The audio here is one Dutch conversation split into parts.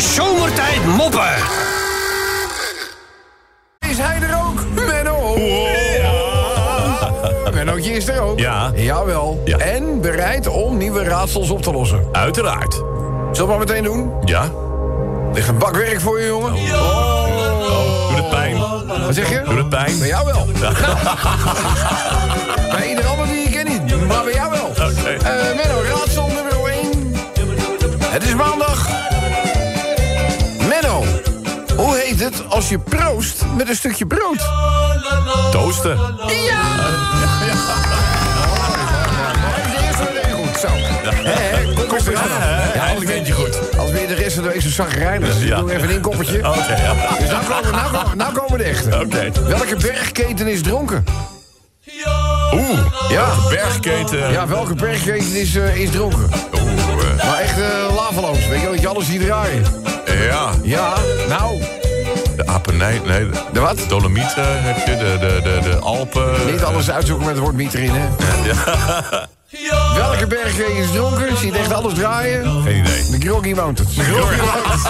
Zomertijd Moppen. Is hij er ook? Menno! Mennootje is er ook. Ja. Jawel. Ja. En bereid om nieuwe raadsels op te lossen. Uiteraard. Zullen we maar meteen doen? Ja. Er ligt een bak werk voor je, jongen. Doe het pijn. Wat zeg je? Doe het pijn. Bij jou wel. bij ieder ander die je kent niet, maar bij jou wel. Oké. Eh, Menno, raadsel nummer 1. Het is maandag. Het als je proost met een stukje brood? Toosten. Ja! Zo. Hè, kom eens goed. Als weer de rest van de week zo zagrijnig is, Ja. doe even een inkoppertje. Oké, ja. Dus nou komen, nou, komen, nou komen de echte. Oké. Welke bergketen is dronken? Oeh. Ja. Bergketen. Ja, welke bergketen is, eh, is dronken? Oeh. Maar echt uh, lavaloos. Weet je dat je alles ziet draaien. eh, ja. Ja, nou, Apennijn. Nee. de wat? Dolomieten heb je. De, de, de, de Alpen. Niet alles uitzoeken met het woord miet erin, hè? Welke bergketen is dronken? Ziet echt alles draaien? Geen idee. De Groggy Mountains. De Groggy Mountains.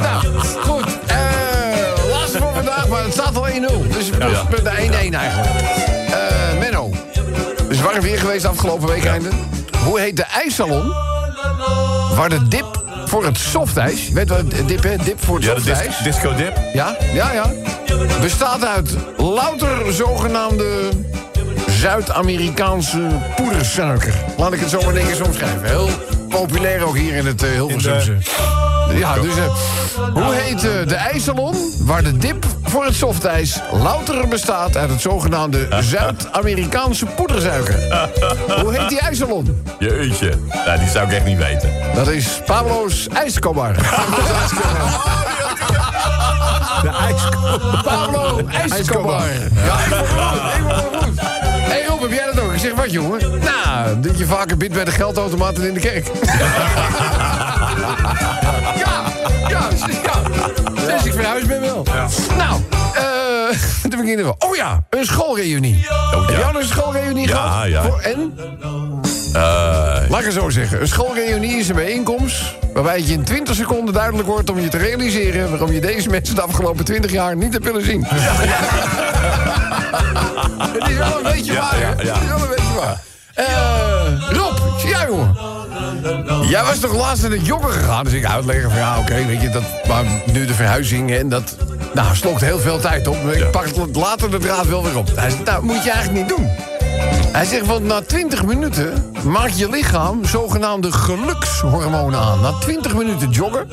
nou, goed. eh laatste voor vandaag, maar het staat al 1-0. Dus is Ja. de 1-1 eigenlijk. Eh Menno. Het is warm weer geweest afgelopen week einde. Hoe heet de ijssalon waar de dip voor het softijs... Weet je wat dip, hè? Dip voor het Ja, softijs. dis disco dip. Ja, ja, ja. Bestaat uit louter zogenaamde Zuid-Amerikaanse poedersuiker. Laat ik het zo maar netjes omschrijven. Heel populair ook hier in het uh, Hilversumse. Ja, dus uh, hoe heet uh, de ijssalon waar de dip voor het softijs louter bestaat uit het zogenaamde Zuid-Amerikaanse poedersuiker? hoe heet die ijssalon? Jeetje. Nou, die zou ik echt niet weten. Dat is Pablo's IJskobar. De ijskoop. Pablo IJskobar. Ja, ik goed. Hé hey Rob, heb jij dat ook? Ik zeg, wat jongen? Nou, dat je vaker bidt bij de geldautomaten in de kerk. ja, ja, ja. Dus ik verhuis ben wel. Nou, eh, te beginnen we. Oh ja, een schoolreunie. Oh, Heb ja. jij nog een schoolreunie Ja, gehad? ja. Voor- en? Eh, Laat ik het zo zeggen. Een schoolreunie is een bijeenkomst... waarbij het je in 20 seconden duidelijk wordt om je te realiseren... waarom je deze mensen de afgelopen 20 jaar niet hebt willen zien. Het is wel een beetje Ja, waar, hè? ja, ja. Het is wel een beetje waar. Eh, Rob, ja jongen. Jij was toch laatst naar de joggen gegaan? Dus ik uitleggen van ja, oké, weet je, dat, maar nu de verhuizing en dat... Nou, slokt heel veel tijd op. Ik pak het later de draad wel weer op. Hij zegt, nou, moet je eigenlijk niet doen. Hij zegt, want na 20 minuten maakt je lichaam zogenaamde gelukshormonen aan. Na 20 minuten joggen.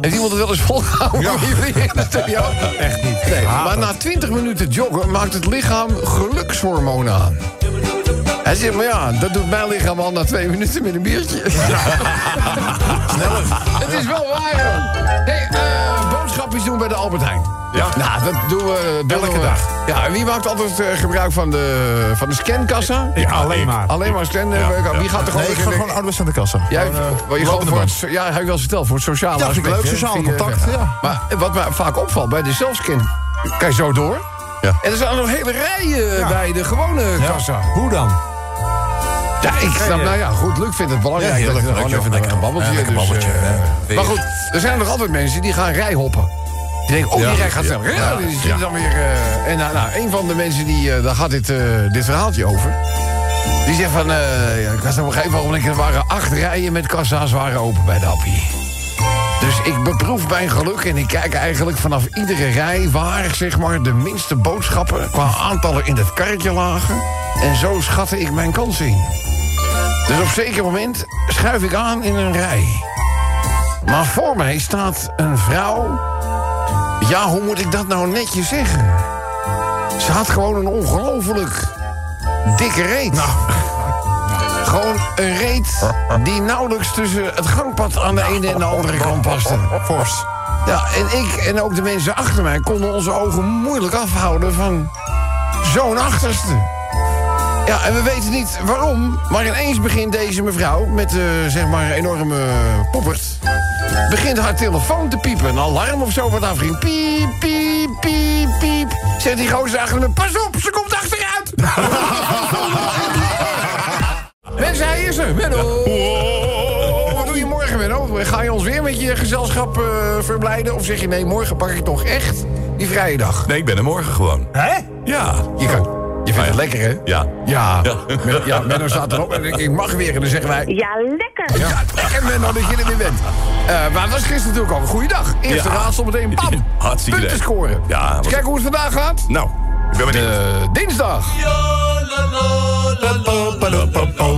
Heeft iemand het wel eens volgehouden? Ja. Jullie in de studio? Echt niet. Nee, maar na 20 minuten joggen maakt het lichaam gelukshormonen aan. Hij zegt, maar ja, dat doet mijn lichaam al na twee minuten met een biertje. Sneller. Het is wel waar, joh. Hey, eh, boodschapjes doen bij de Albert Heijn. Ja. Nou, dat doen we... Elke we- dag. Ja, en wie maakt altijd eh, gebruik van de, van de scankassa? Ja, alleen maar. Alleen maar scan. Ja, ja. Wie gaat er gewoon... Nee, ik ga gewoon ouders aan de kassa. Jij, Gewoon, eh, je gewoon voor het, ja, heb ik wel eens verteld, voor het sociale aspect, leuk, sociaal contact, ja. Maar wat me vaak opvalt, bij de zelfscan kan je zo door. Ja. En er zijn nog hele rijen bij de gewone kassa. Hoe dan? Ja, ik snap, nou ja, goed, Luc vindt het belangrijk. Ja, dat je gewoon even een Lekker. babbeltje. Ja, lekker dus, babbeltje, eh, ja. maar goed, er zijn nog altijd mensen die gaan rijhoppen. Die denken, oh, die rij gaat snel. Ja, die zit dan weer... eh, en nou, nou, een van de mensen, die, daar gaat dit, dit verhaaltje over. Die zegt van, ja, ik was op een gegeven moment, er waren acht rijen met kassa's waren open bij de Appie. Ik beproef mijn geluk en ik kijk eigenlijk vanaf iedere rij... waar zeg maar, de minste boodschappen qua aantallen in het karretje lagen. En zo schatte ik mijn kansen in. Dus op zeker moment schuif ik aan in een rij. Maar voor mij staat een vrouw... Ja, hoe moet ik dat nou netjes zeggen? Ze had gewoon een ongelooflijk dikke reet. Nou. Gewoon een reet die nauwelijks tussen het gangpad aan de ene en de andere kant paste. Fors. Ja, en ik en ook de mensen achter mij konden onze ogen moeilijk afhouden van zo'n achterste. Ja, en we weten niet waarom, maar ineens begint deze mevrouw met uh, zeg maar enorme poppert. Begint haar telefoon te piepen. Een alarm of zo wat afging. Piep, piep, piep, piep. Zegt die gozer achter me, pas op, ze komt achteruit. Mensen, hij is er. Menno. Wat doe Goedemorgen, Menno. Ga je ons weer met je gezelschap eh, verblijden? Of zeg je nee, morgen pak ik toch echt die vrije dag? Nee, ik ben er morgen gewoon. Hè? Ja. Je, kan, je vindt het lekker, hè? Ja. Ja, Ja. Ja Menno staat erop en ik, ik mag weer. En dan zeggen wij... Ja, lekker. Ja, lekker Menno dat je er weer bent. Eh, maar het was gisteren natuurlijk al een goede dag. Eerste Ja. raadsel meteen, bam! Hartstikke Punten scoren. Ja, was- kijken hoe het vandaag gaat. Nou, ik ben benieuwd. De dinsdag.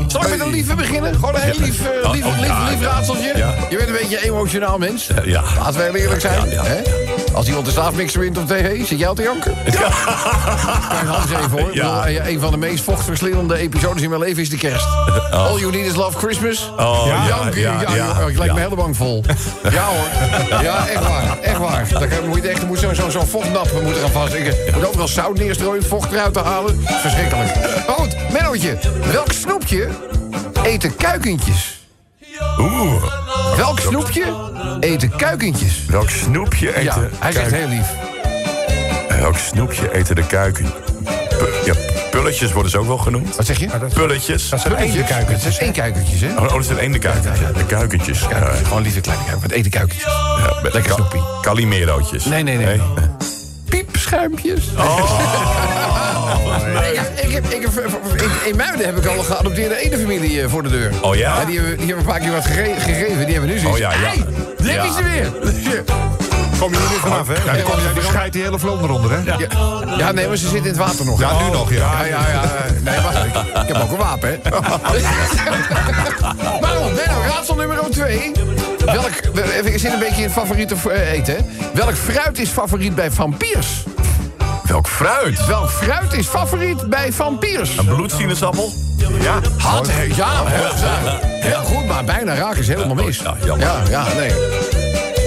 Zal ik met een lieve beginnen? Gewoon een heel lief, Oh, lief, oh, lief, lief raadseltje. Je bent een beetje een emotionaal mens. ja. Laten we heel eerlijk zijn. Hè? Als iemand de slaafmixer wint op tv, zit jij al te janken? Ja. Klein Hans even hoor. Ja. bedoel, eh, Een van de meest vochtverslindende episodes in mijn leven is de kerst. All you need is love Christmas. Oh, ja, Janken, ja, ja, ja, joh, ik lijk me hele bang vol. Ja hoor. Ja, echt waar. Echt waar. Daar kan- moet je echt, moet zo'n zo, zo vochtnap moet er aan vast. Ik moet overal zout neerstrooien, vocht eruit te halen. Verschrikkelijk. Maar goed, Mennootje. Welk snoepje eten kuikentjes? Oeh. Welk snoepje eten kuikentjes? Welk snoepje eten... Ja, hij zegt heel lief. Welk snoepje eten de kuiken? Pu- ja, pulletjes worden ze ook wel genoemd. Wat zeg je? Pulletjes. Dat zijn Kuikentjes? eendenkuikens. Het zijn één kuikentjes, hè? Oh, oh, dat zijn één de kuikentjes. Ja, de kuikentjes. Ja, Kuikentjes, Gewoon lieve kleine kuikentjes. Wat eten kuikentjes? ja, met Lekker snoepie. Calimerootjes. Nee, nee, nee. Piepschuimpjes. Nee, ja, ik heb, ik heb, in, in Muiden heb ik al een geadopteerde edenfamilie eh, voor de deur. Oh ja? die, hebben, die hebben een paar keer wat gegeven. Die hebben nu zoiets. Oh ja, ja. Hey, daar heb Ja. je ze weer. Kom je er nu vanaf, hè? Ja, Dan kom je, ja. die scheidt die hele vloot eronder, hè? ja, ja, nee, maar ze zitten in het water nog. Ja, nu nog, ja. Ja, ja, ja. Nee, wacht. Ik, ik heb ook een wapen, hè. maar goed, Benno, raadsel nummer 2. Welk, zit een beetje in favoriete eh, eten, hè. Welk fruit is favoriet bij vampiers? Welk fruit? Welk fruit is favoriet bij vampiers? Een bloedsinaasappel? Ja. Had, ja, heel, heel goed, maar bijna raak is helemaal mis. Ja, jammer. Ja, ja, nee.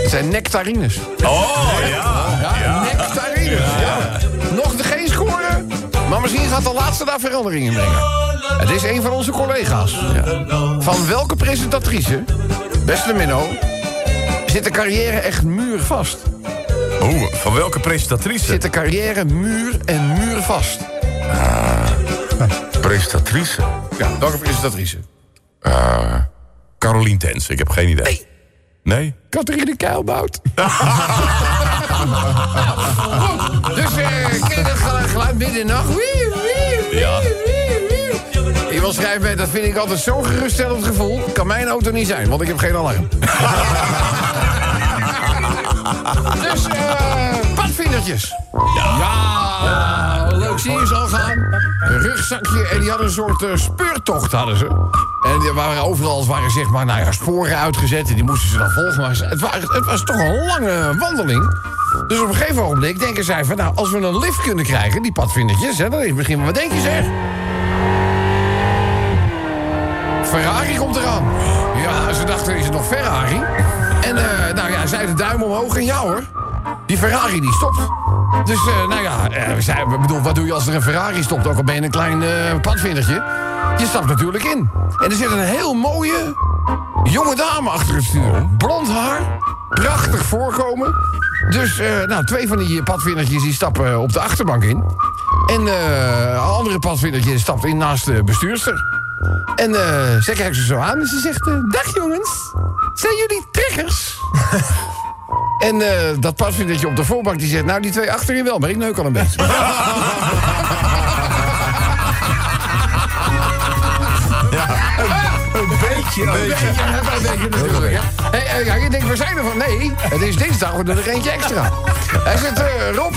Het zijn nectarines. Oh, ja. Ja, nectarines. Ja. Nog geen scoren, maar misschien gaat de laatste daar verandering in brengen. Het is een van onze collega's. Van welke presentatrice, beste Minno, zit de carrière echt muurvast? Oeh, van welke presentatrice? Zit de carrière muur en muurvast? Presentatrice? Ja, welke presentatrice? Eh, Carolien Tens, ik heb geen idee. Nee. Nee? Catharine Keilbout. Goed, dus eh ken geluid, geluid midden in de nacht? Wie, wie, wie, Ja. Iemand schrijft mij, dat vind ik altijd zo'n geruststellend gevoel. Kan mijn auto niet zijn, want ik heb geen alarm. dus, eh padvindertjes. Ja. leuk zie je ze al gaan. Een rugzakje en die hadden een soort eh, speurtocht hadden ze. En die waren overal waren zeg maar, nou ja, sporen uitgezet en die moesten ze dan volgen. Maar het, wa- het was toch een lange wandeling. Dus op een gegeven ogenblik denken zij van... nou, als we een lift kunnen krijgen, die padvindertjes... Hè, dan is misschien maar wat denk je zeg? Ferrari komt eraan. Ja, ze dachten, is het nog Ferrari? En eh, nou ja, zij de duim omhoog en ja hoor. Die Ferrari die stopt. Dus eh, nou ja, eh, we bedoel, wat doe je als er een Ferrari stopt? Ook al ben je een klein padvindertje. Je stapt natuurlijk in. En er zit een heel mooie jonge dame achter het stuur. Blond haar, prachtig voorkomen. Dus nou, twee van die padvindertjes die stappen op de achterbank in. En eh, een andere padvindertje stapt in naast de bestuurster. En eh zij kijkt ze zo aan en ze zegt... eh, Dag jongens, zijn jullie trekkers? en eh, dat padvindertje op de voorbank die zegt... Nou, die twee achterin wel, maar ik neuk al een beetje. Een beetje, een beetje. Ja, een beetje natuurlijk, ja. Hey, ja, je denkt, we zijn er van. Nee, het is dinsdag, we doen er eentje extra. Hij zegt, Rob,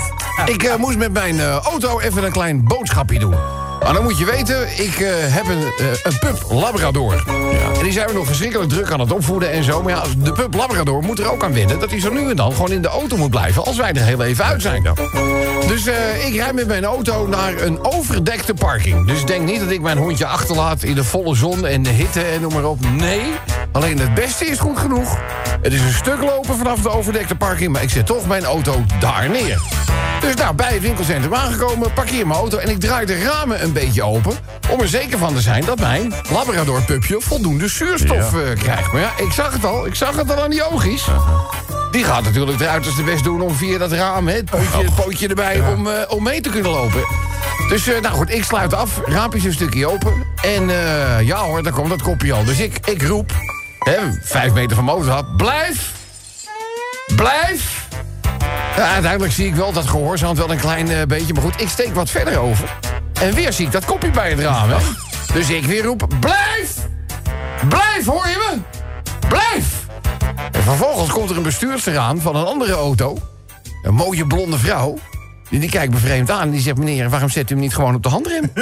ik moest met mijn auto even een klein boodschapje doen. Maar dan moet je weten, ik eh, heb een, eh, een pup Labrador. En die zijn we nog verschrikkelijk druk aan het opvoeden en zo. Maar ja, de pup Labrador moet er ook aan wennen... dat hij zo nu en dan gewoon in de auto moet blijven... als wij er heel even uit zijn. Dus eh, ik rijd met mijn auto naar een overdekte parking. Dus denk niet dat ik mijn hondje achterlaat in de volle zon en de hitte en noem maar op. Nee, alleen het beste is goed genoeg. Het is een stuk lopen vanaf de overdekte parking... maar ik zet toch mijn auto daar neer. Dus nou, bij het winkelcentrum aangekomen, parkeer mijn auto... en ik draai de ramen een beetje open... om er zeker van te zijn dat mijn Labrador-pupje voldoende zuurstof eh, krijgt. Maar ja, ik zag het al. Ik zag het al aan die oogjes. Die gaat natuurlijk de uiterste best doen om via dat raam... Het, pootje, het pootje erbij, om, eh, om mee te kunnen lopen. Dus eh, nou goed, ik sluit af, raampje een stukje open. En ja hoor, daar komt dat kopje al. Dus ik, ik roep... Hè, vijf meter van motorhap. Blijf! Blijf! Ja, uiteindelijk zie ik wel dat gehoorzaamt wel een klein eh, beetje. Maar goed, ik steek wat verder over. En weer zie ik dat kopje bij het raam, hè? Dus ik weer roep, blijf! Blijf, hoor je me? Blijf! En vervolgens komt er een bestuurster aan van een andere auto. Een mooie blonde vrouw. Die, die kijkt me vreemd aan en die zegt... meneer, waarom zet u hem niet gewoon op de handrem?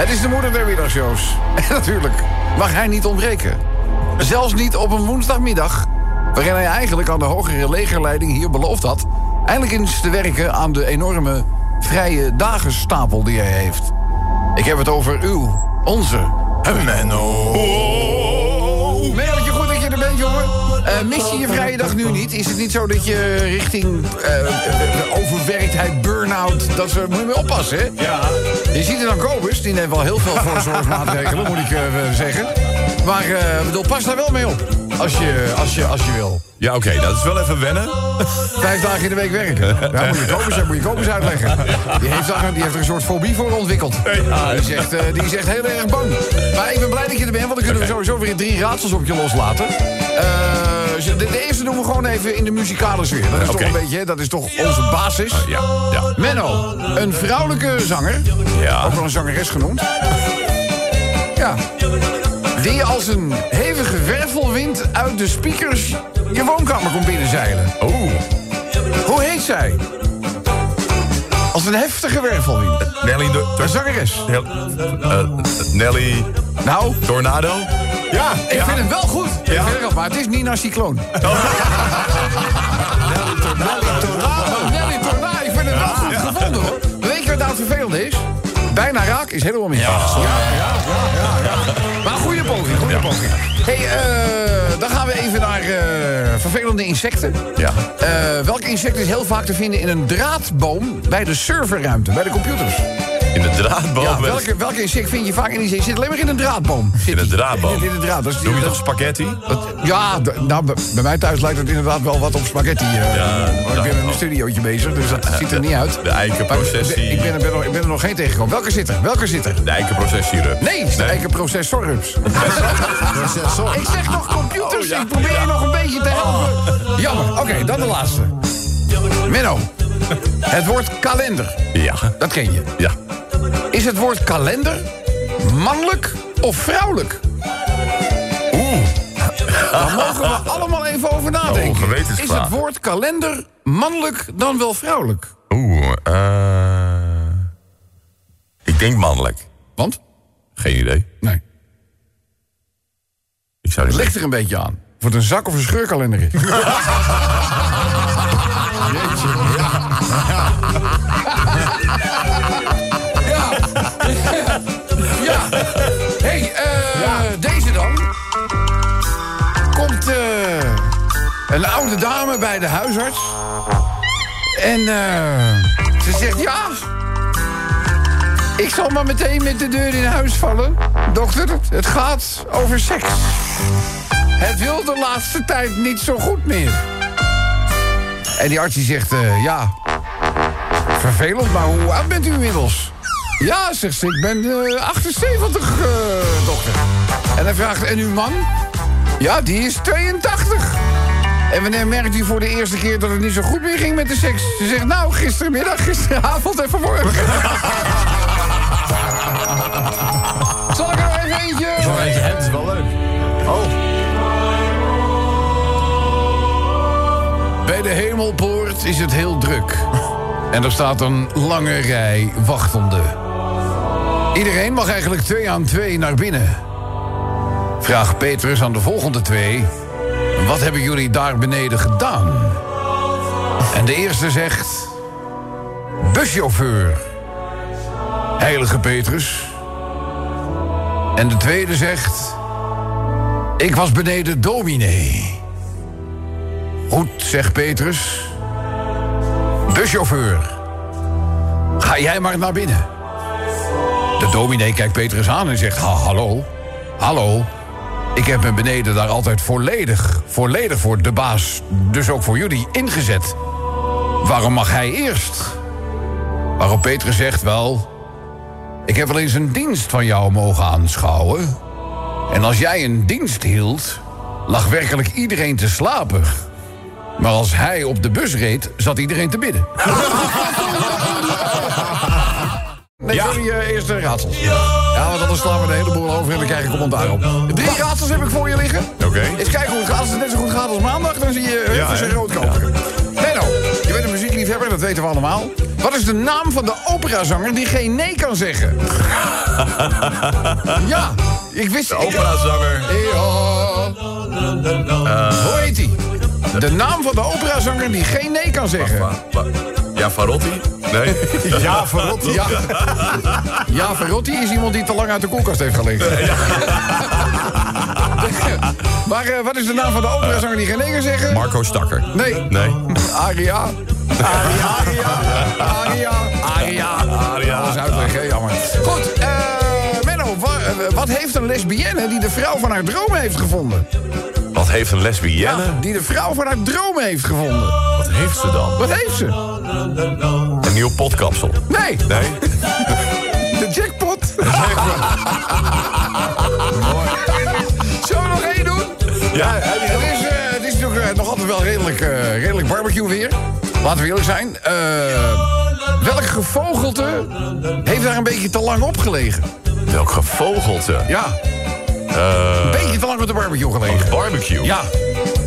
Het is de moeder der middagshows. En natuurlijk mag hij niet ontbreken. Zelfs niet op een woensdagmiddag... waarin hij eigenlijk aan de hogere legerleiding hier beloofd had... eindelijk eens te werken aan de enorme vrije dagenstapel die hij heeft. Ik heb het over uw, onze... Menno. Mereltje, goed dat je er bent, jongen. Eh, mis je je vrije dag nu niet? Is het niet zo dat je richting eh, overwerktheid, burn-out... dat ze, moet je mee oppassen, hè? Ja. Je ziet er dan Kobus, die neemt wel heel veel voorzorgsmaatregelen, moet ik zeggen. Maar bedoel, pas daar wel mee op, als je, als je, als je wil. Ja, oké, dat is wel even wennen. Vijf dagen in de week werken. Ja, moet je dat moet je uitleggen. Die heeft, daar, die heeft er een soort fobie voor ontwikkeld. Die, is echt, eh, die is echt heel erg bang. Maar ik ben blij dat je er bent, want dan kunnen we sowieso weer drie raadsels op je loslaten. Eh, de, de eerste doen we gewoon even in de muzikale sfeer. Dat is toch een beetje, dat is toch onze basis. Ja, ja. Menno, een vrouwelijke zanger. Ja. Ook wel een zangeres genoemd. Ja. Die als een hevige wervelwind uit de speakers je woonkamer komt binnenzeilen. Oeh, Hoe heet zij? Als een heftige wervelwind. Nelly... de- Een zangeres. Nel- eh, Nelly Nou, Tornado? ja, ik vind het wel goed. Ik vind het wel, maar het is Nina Cycloon. Oh, Nelly Tornado, ik vind het wel goed gevonden hoor. Weet je wat nou het vervelende is? Bijna raak is helemaal mis. Ja, ja, ja, ja, ja. Maar goede poging, goede poging. hey, eh, dan gaan we even naar eh, vervelende insecten. Ja. Eh, welk insect is heel vaak te vinden in een draadboom bij de serverruimte, bij de computers? In de draadboom. Ja, welke, welke insect vind je vaak in die zit alleen maar in een draadboom? Zit In een draadboom? In, draad. Doe je dat- toch spaghetti? dat- ja, nou, bij- mij thuis lijkt het inderdaad wel wat op spaghetti. eh. Ja, maar ik ben in een studiootje bezig, dus dat ziet er niet uit. de eikenprocessie. Ik ben, ik, ben er, nog- ik ben er nog geen tegengekomen. Welke zit er? Welke zit er? De eikenprocessierup. Nee, de eikenprocessorrups. ik zeg nog computers, ik probeer je nog een beetje te helpen. Jammer. Oké, dan de laatste. Menno, het woord kalender, Ja. dat ken je. Ja. Is het woord kalender mannelijk of vrouwelijk? Oeh. Daar mogen we allemaal even over nadenken. Oh, gewetensvraag. Is het woord kalender mannelijk dan wel vrouwelijk? Oeh, eh... Ik denk mannelijk. Want? Geen idee. Nee. Ik zou Het ligt er een beetje aan. Of het een zak of een scheurkalender is. Ja. Ja. hey, eh, deze dan. Komt eh, een oude dame bij de huisarts. En eh, ze zegt ja. Ik zal maar meteen met de deur in huis vallen. Dokter, het gaat over seks. Het wil de laatste tijd niet zo goed meer. En die arts die zegt, ja, vervelend, maar hoe oud bent u inmiddels? Ja, zegt ze, ik ben eh, 78, eh, dokter. En hij vraagt, en uw man? Ja, die is 82. En wanneer merkt u voor de eerste keer dat het niet zo goed meer ging met de seks? Ze zegt, nou, gistermiddag, gisteravond en vanmorgen. Zal ik er nog even eentje? Het is wel leuk. Bij de hemelpoort is het heel druk. En er staat een lange rij wachtende. Iedereen mag eigenlijk twee aan twee naar binnen. Vraagt Petrus aan de volgende twee... Wat hebben jullie daar beneden gedaan? En de eerste zegt... Buschauffeur. Heilige Petrus. En de tweede zegt... Ik was beneden dominee. Goed, zegt Petrus. Buschauffeur. Ga jij maar naar binnen. De dominee kijkt Petrus aan en zegt... Ha, hallo, hallo. Ik heb me beneden daar altijd volledig, volledig voor de baas... dus ook voor jullie, ingezet. Waarom mag hij eerst? Waarop Petrus zegt, wel... Ik heb wel eens een dienst van jou mogen aanschouwen. En als jij een dienst hield, lag werkelijk iedereen te slapen. Maar als hij op de bus reed, zat iedereen te bidden. Nee, Ja. sorry, eh, eerst de raadsels. Ja, want anders slaan we de hele boel over en dan krijg ik commentaar op. Drie raadsels heb ik voor je liggen. Oké. Eens kijken hoe het gaat. Als het net zo goed gaat als maandag, dan zie je Ja, zijn rood kopen. Menno, je bent een muziekliefhebber, dat weten we allemaal. Wat is de naam van de operazanger die geen nee kan zeggen? ja, ik wist... ik- Operazanger. Ja. Hoe heet hij? De naam van de operazanger die geen nee kan zeggen. Wa- wa- Ja, Varotti? Nee. Ja, verrot. Ja. ja, Verrotti is iemand die te lang uit de koelkast heeft gelegen. maar eh, wat is de naam van de operazanger die geen nee kan zeggen? Marco Stakker. Nee. Nee. Aria. Aria, Aria. Aria. Aria. Aria. Dat is uitleg, hè? Jammer. Goed, eh eh, wat heeft een lesbienne die de vrouw van haar dromen heeft gevonden? Wat heeft een lesbienne? Ja, die de vrouw van haar dromen heeft gevonden. Wat heeft ze dan? Wat heeft ze? Een nieuw potkapsel. Nee, Nee? de jackpot. Zullen we nog één doen? Ja. Het is, eh, het is natuurlijk eh, nog altijd wel redelijk, eh, redelijk barbecue weer. Laten we eerlijk zijn. Eh, welk gevogelte heeft daar een beetje te lang opgelegen? Welk gevogelte? Ja, Eh, een beetje te lang op de barbecue gelegen. barbecue. Ja,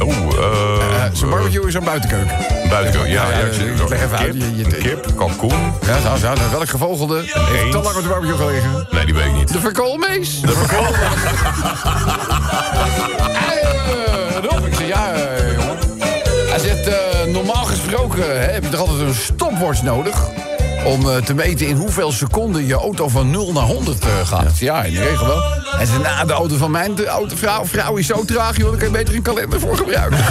Oeh, eh... eh, zijn barbecue is aan buitenkeuken. Buitenkant, ja, Ja, ja, ja, ik leg even uit. Kip, Je- je- kip, kalkoen. Ja, nou, welk gevogelte heeft te lang op de barbecue gelegen? Nee, die weet ik niet. De verkoolmees. De verkoop. Eh, Rob, ik zeg ja, eh, jongen. Hij zegt, eh, normaal gesproken hè, heb je toch altijd een stopwatch nodig... om eh, te meten in hoeveel seconden je auto van 0 naar 100 eh, gaat. Ja, in de regel wel. Hij zegt, nou, de auto van mijn de auto, vrouw, vrouw is zo traag... joh, daar kan je beter een kalender voor gebruiken.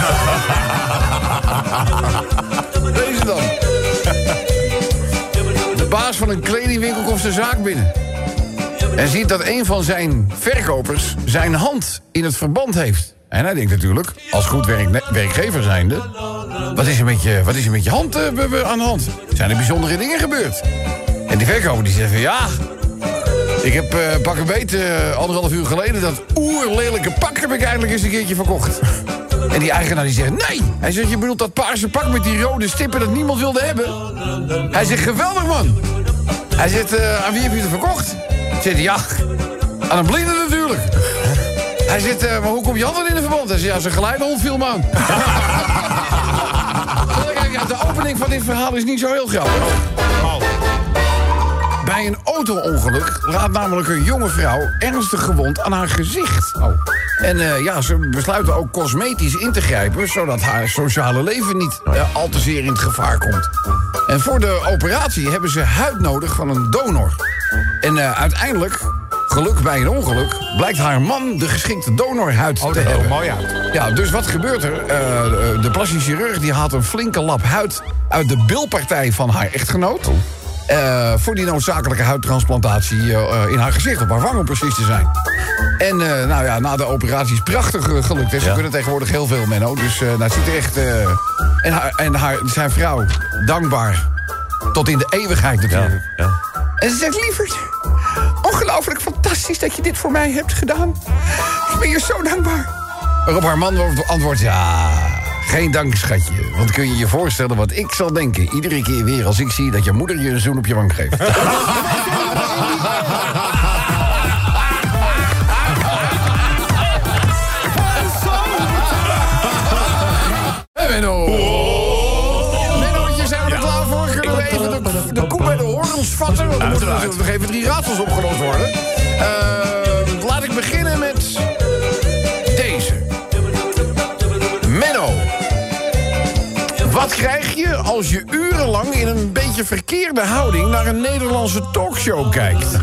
Deze dan. De baas van een kledingwinkel komt zijn zaak binnen. En ziet dat een van zijn verkopers zijn hand in het verband heeft. En hij denkt natuurlijk, als goed werk, werkgever zijnde... Wat is er met je, wat is er met je hand eh, aan de hand? Zijn er bijzondere dingen gebeurd? En die verkoper die zegt van ja... Ik heb eh pak een beet eh, anderhalf uur geleden... dat oerlelijke pak heb ik eindelijk eens een keertje verkocht. En die eigenaar die zegt nee. Hij zegt, je bedoelt dat paarse pak met die rode stippen... dat niemand wilde hebben? Hij zegt, geweldig man. Hij zegt, aan wie heb je het verkocht? Zegt ja, aan een blinde natuurlijk. Hij zegt, maar hoe kom je handen in de verband? Hij zegt, ja, zijn geleidehond viel me aan. Opening van dit verhaal is niet zo heel grappig. Bij een auto-ongeluk raakt namelijk een jonge vrouw ernstig gewond aan haar gezicht. En eh, ja, ze besluiten ook cosmetisch in te grijpen... zodat haar sociale leven niet eh, al te zeer in het gevaar komt. En voor de operatie hebben ze huid nodig van een donor. En eh, uiteindelijk, geluk bij een ongeluk... blijkt haar man de geschikte donorhuid te dat is hebben. mooi uit. Ja, dus wat gebeurt er? Eh, de plastisch chirurg die haalt een flinke lap huid... uit de bilpartij van haar echtgenoot... eh, voor die noodzakelijke huidtransplantatie eh, eh, in haar gezicht, op haar wang om precies te zijn. En eh, nou ja, na de operatie is prachtig eh, gelukt. Hè. Ze Ja. kunnen tegenwoordig heel veel, Menno. Dus eh nou, het ziet er echt... eh, en haar, en haar, zijn vrouw, dankbaar. Tot in de eeuwigheid natuurlijk. Ja, ja. En ze zegt, lieverd, ongelooflijk fantastisch dat je dit voor mij hebt gedaan. Ik ben je zo dankbaar. Waarop haar man antwoordt, ja, geen dank, schatje. Want kun je je voorstellen wat ik zal denken... iedere keer weer als ik zie dat je moeder je een zoen op je wang geeft. vatten? Want moeten er Uiteraard. nog even drie raadsels opgelost worden. Eh, laat ik beginnen met deze. Menno. Wat krijg je als je urenlang in een beetje verkeerde houding... naar een Nederlandse talkshow kijkt?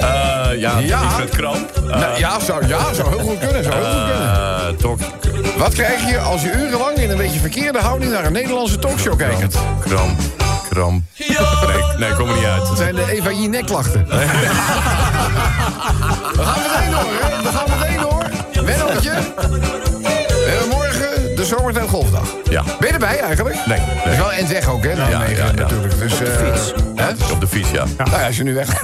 Eh, ja, Ja. met kramp. Nou, ja, zou, ja, zou heel goed kunnen. Zou heel goed kunnen. Eh, toch, Wat krijg je als je urenlang in een beetje verkeerde houding... naar een Nederlandse talkshow kijkt? kramp, kramp. Nee, nee, kom er niet uit. Dat zijn de Eva J. nekklachten. We gaan meteen door, hè? We gaan meteen door. Mennootje. We hebben morgen de Zomertijd Golfdag. Ja. Ben je erbij eigenlijk? Nee, Dat is wel en weg ook, hè? Nijmegen ja, ja. natuurlijk. Dus, Op de eh, fiets. Hè? Op de fiets, ja. Nou ja, als je nu weg.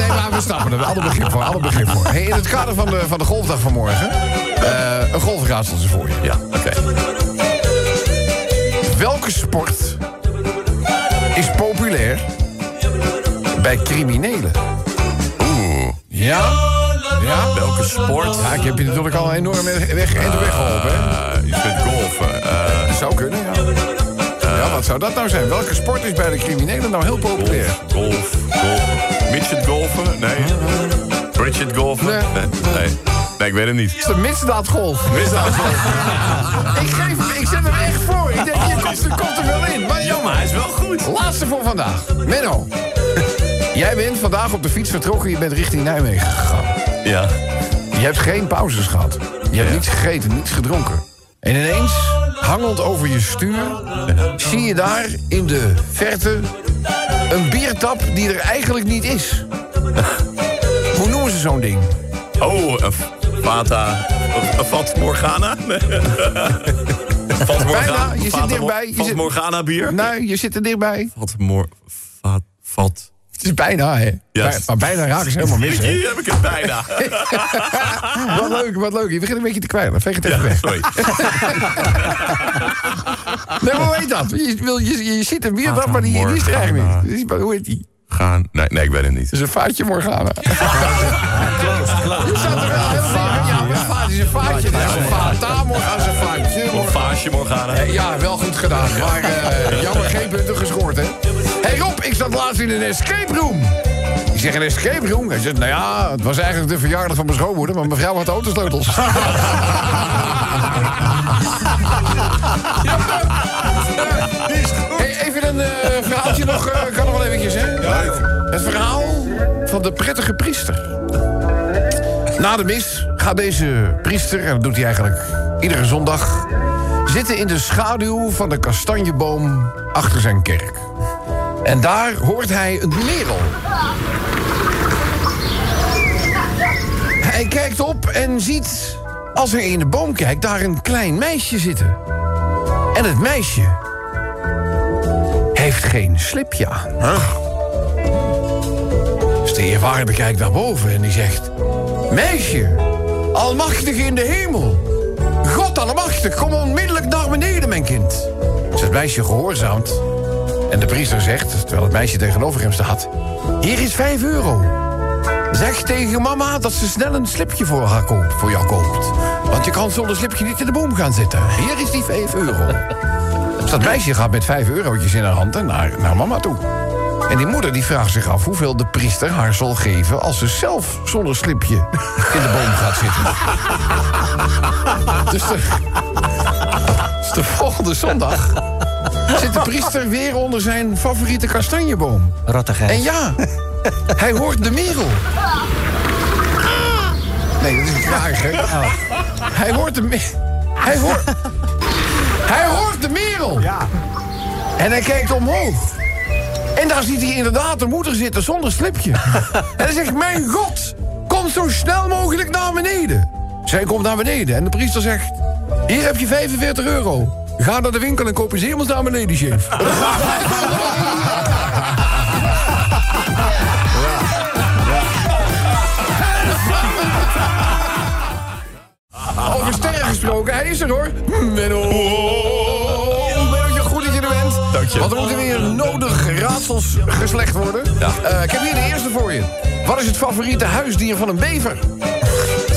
nee, maar we snappen er. Alle begrip voor. Alle begrip voor. Hey, in het kader van de, van de golfdag van morgen. eh, een golfraadseltje voor je. Ja, oké. Welke sport is populair bij criminelen? Oeh. Ja? Ja? Welke sport? Ja, ik heb je natuurlijk al enorm weg, weg, weggeholpen. hè? Eh, je kunt golfen. Eh, Dat zou kunnen, ja. Ja, wat zou dat nou zijn? Welke sport is bij de criminelen nou heel populair? golf, golf. Midget golfen? Nee. Bridget golfen? Nee. Nee. nee. Nee, ik weet het niet. Het is de misdaadgolf. Misdaadgolf. ik, geef, ik zet hem echt voor. Ik denk, je komt, er komt er wel in. Maar jammer. hij is wel goed. Laatste voor vandaag. Menno. Jij bent vandaag op de fiets vertrokken. Je bent richting Nijmegen gegaan. Ja. Je hebt geen pauzes gehad. Je hebt niets gegeten, niets gedronken. En ineens, hangend over je stuur... zie je daar in de verte een biertap die er eigenlijk niet is. Hoe noemen ze zo'n ding? Oh, een Fata. Een Fat Morgana? Nee. Fat Bijna, je zit dichtbij, je Fat zit- Morgana bier? Nou, je zit er dichtbij. Fat Mor... Fat... Fat... Het is bijna, hè? Ja. Bij- maar bijna raken ze helemaal mis, hè? Hier heb ik het bijna. Wat leuk, wat leuk. Je begint een beetje te kwijlen. Veeg het even weg. Sorry. Nee, maar hoe heet dat? Je, wil, je, je ziet een biertap, maar die, die is er eigenlijk niet. Hoe heet die? Gaan... Nee, nee, ik weet het niet. Dat is een vaatje Morgana. Je zat er wel heel. Ja, maar vaat is een vaatje. Dat is een Fata Morgana is een vaatje. Morgana. Ja, wel goed gedaan. Maar eh, jammer, geen punten gescoord, hè? Hé hey Rob, ik zat laatst in een escape room. Ik zeg een escape room? Hij zegt, nou ja, het was eigenlijk de verjaardag van mijn schoonmoeder... maar mijn vrouw had autosleutels. Hey, even een eh, verhaaltje nog, eh, kan nog wel eventjes, hè? Het verhaal van de prettige priester. Na de mis gaat deze priester, en dat doet hij eigenlijk iedere zondag... zitten in de schaduw van de kastanjeboom achter zijn kerk. En daar hoort hij een merel. Hij kijkt op en ziet, als hij in de boom kijkt, daar een klein meisje zitten. En het meisje heeft geen slipje aan. Dus de kijkt naar boven en die zegt... Meisje, almachtig in de hemel. God almachtig, kom onmiddellijk naar beneden, mijn kind. Dus het meisje gehoorzaamt. En de priester zegt, terwijl het meisje tegenover hem staat... Hier is vijf euro. Zeg tegen mama dat ze snel een slipje voor, haar koopt, voor jou koopt. Want je kan zonder slipje niet in de boom gaan zitten. Hier is die vijf euro. Dus dat meisje gaat met vijf eurotjes in haar hand naar, naar mama toe. En die moeder die vraagt zich af hoeveel de priester haar zal geven... als ze zelf zonder slipje in de boom gaat zitten. dus, de, dus de volgende zondag zit de priester weer onder zijn favoriete kastanjeboom. Rottigheid. En ja, hij hoort de merel. Nee, dat is een kraag, hè? Hij hoort de merel. Hij hoort... Hij hoort de merel. Ja. En hij kijkt omhoog. En daar ziet hij inderdaad de moeder zitten zonder slipje. en hij zegt, mijn god, kom zo snel mogelijk naar beneden. Zij komt naar beneden en de priester zegt... Hier heb je 45 euro. Ga naar de winkel en koop eens helemaal naar beneden, chef. Over sterren gesproken, hij is er hoor. Menno. Mennootje, goed dat je er bent. Dank je. Want er moeten weer nodig raadsels geslecht worden. Ja. Eh, ik heb hier de eerste voor je. Wat is het favoriete huisdier van een bever?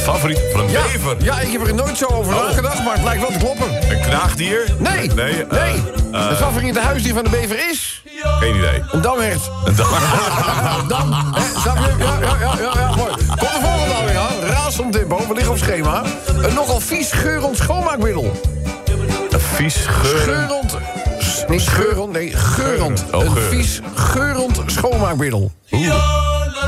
Favoriet van een Ja, bever. ja ik heb er nooit zo over Oh. nagedacht, maar het lijkt wel te kloppen. Een knaagdier? Nee, Nee. eh, nee. eh, het favoriete huisdier van de bever is... geen idee. Een damhert. Een. Dam. Hè, snap je? Ja, ja, ja, ja, ja, mooi. Komt de volgende alweer aan. Razend tempo, we liggen op schema. Een nogal vies geurend schoonmaakmiddel. Een vies geur. Geurend. s- Niet geurend, nee, geurend. Oh, een geurend. vies geurend schoonmaakmiddel.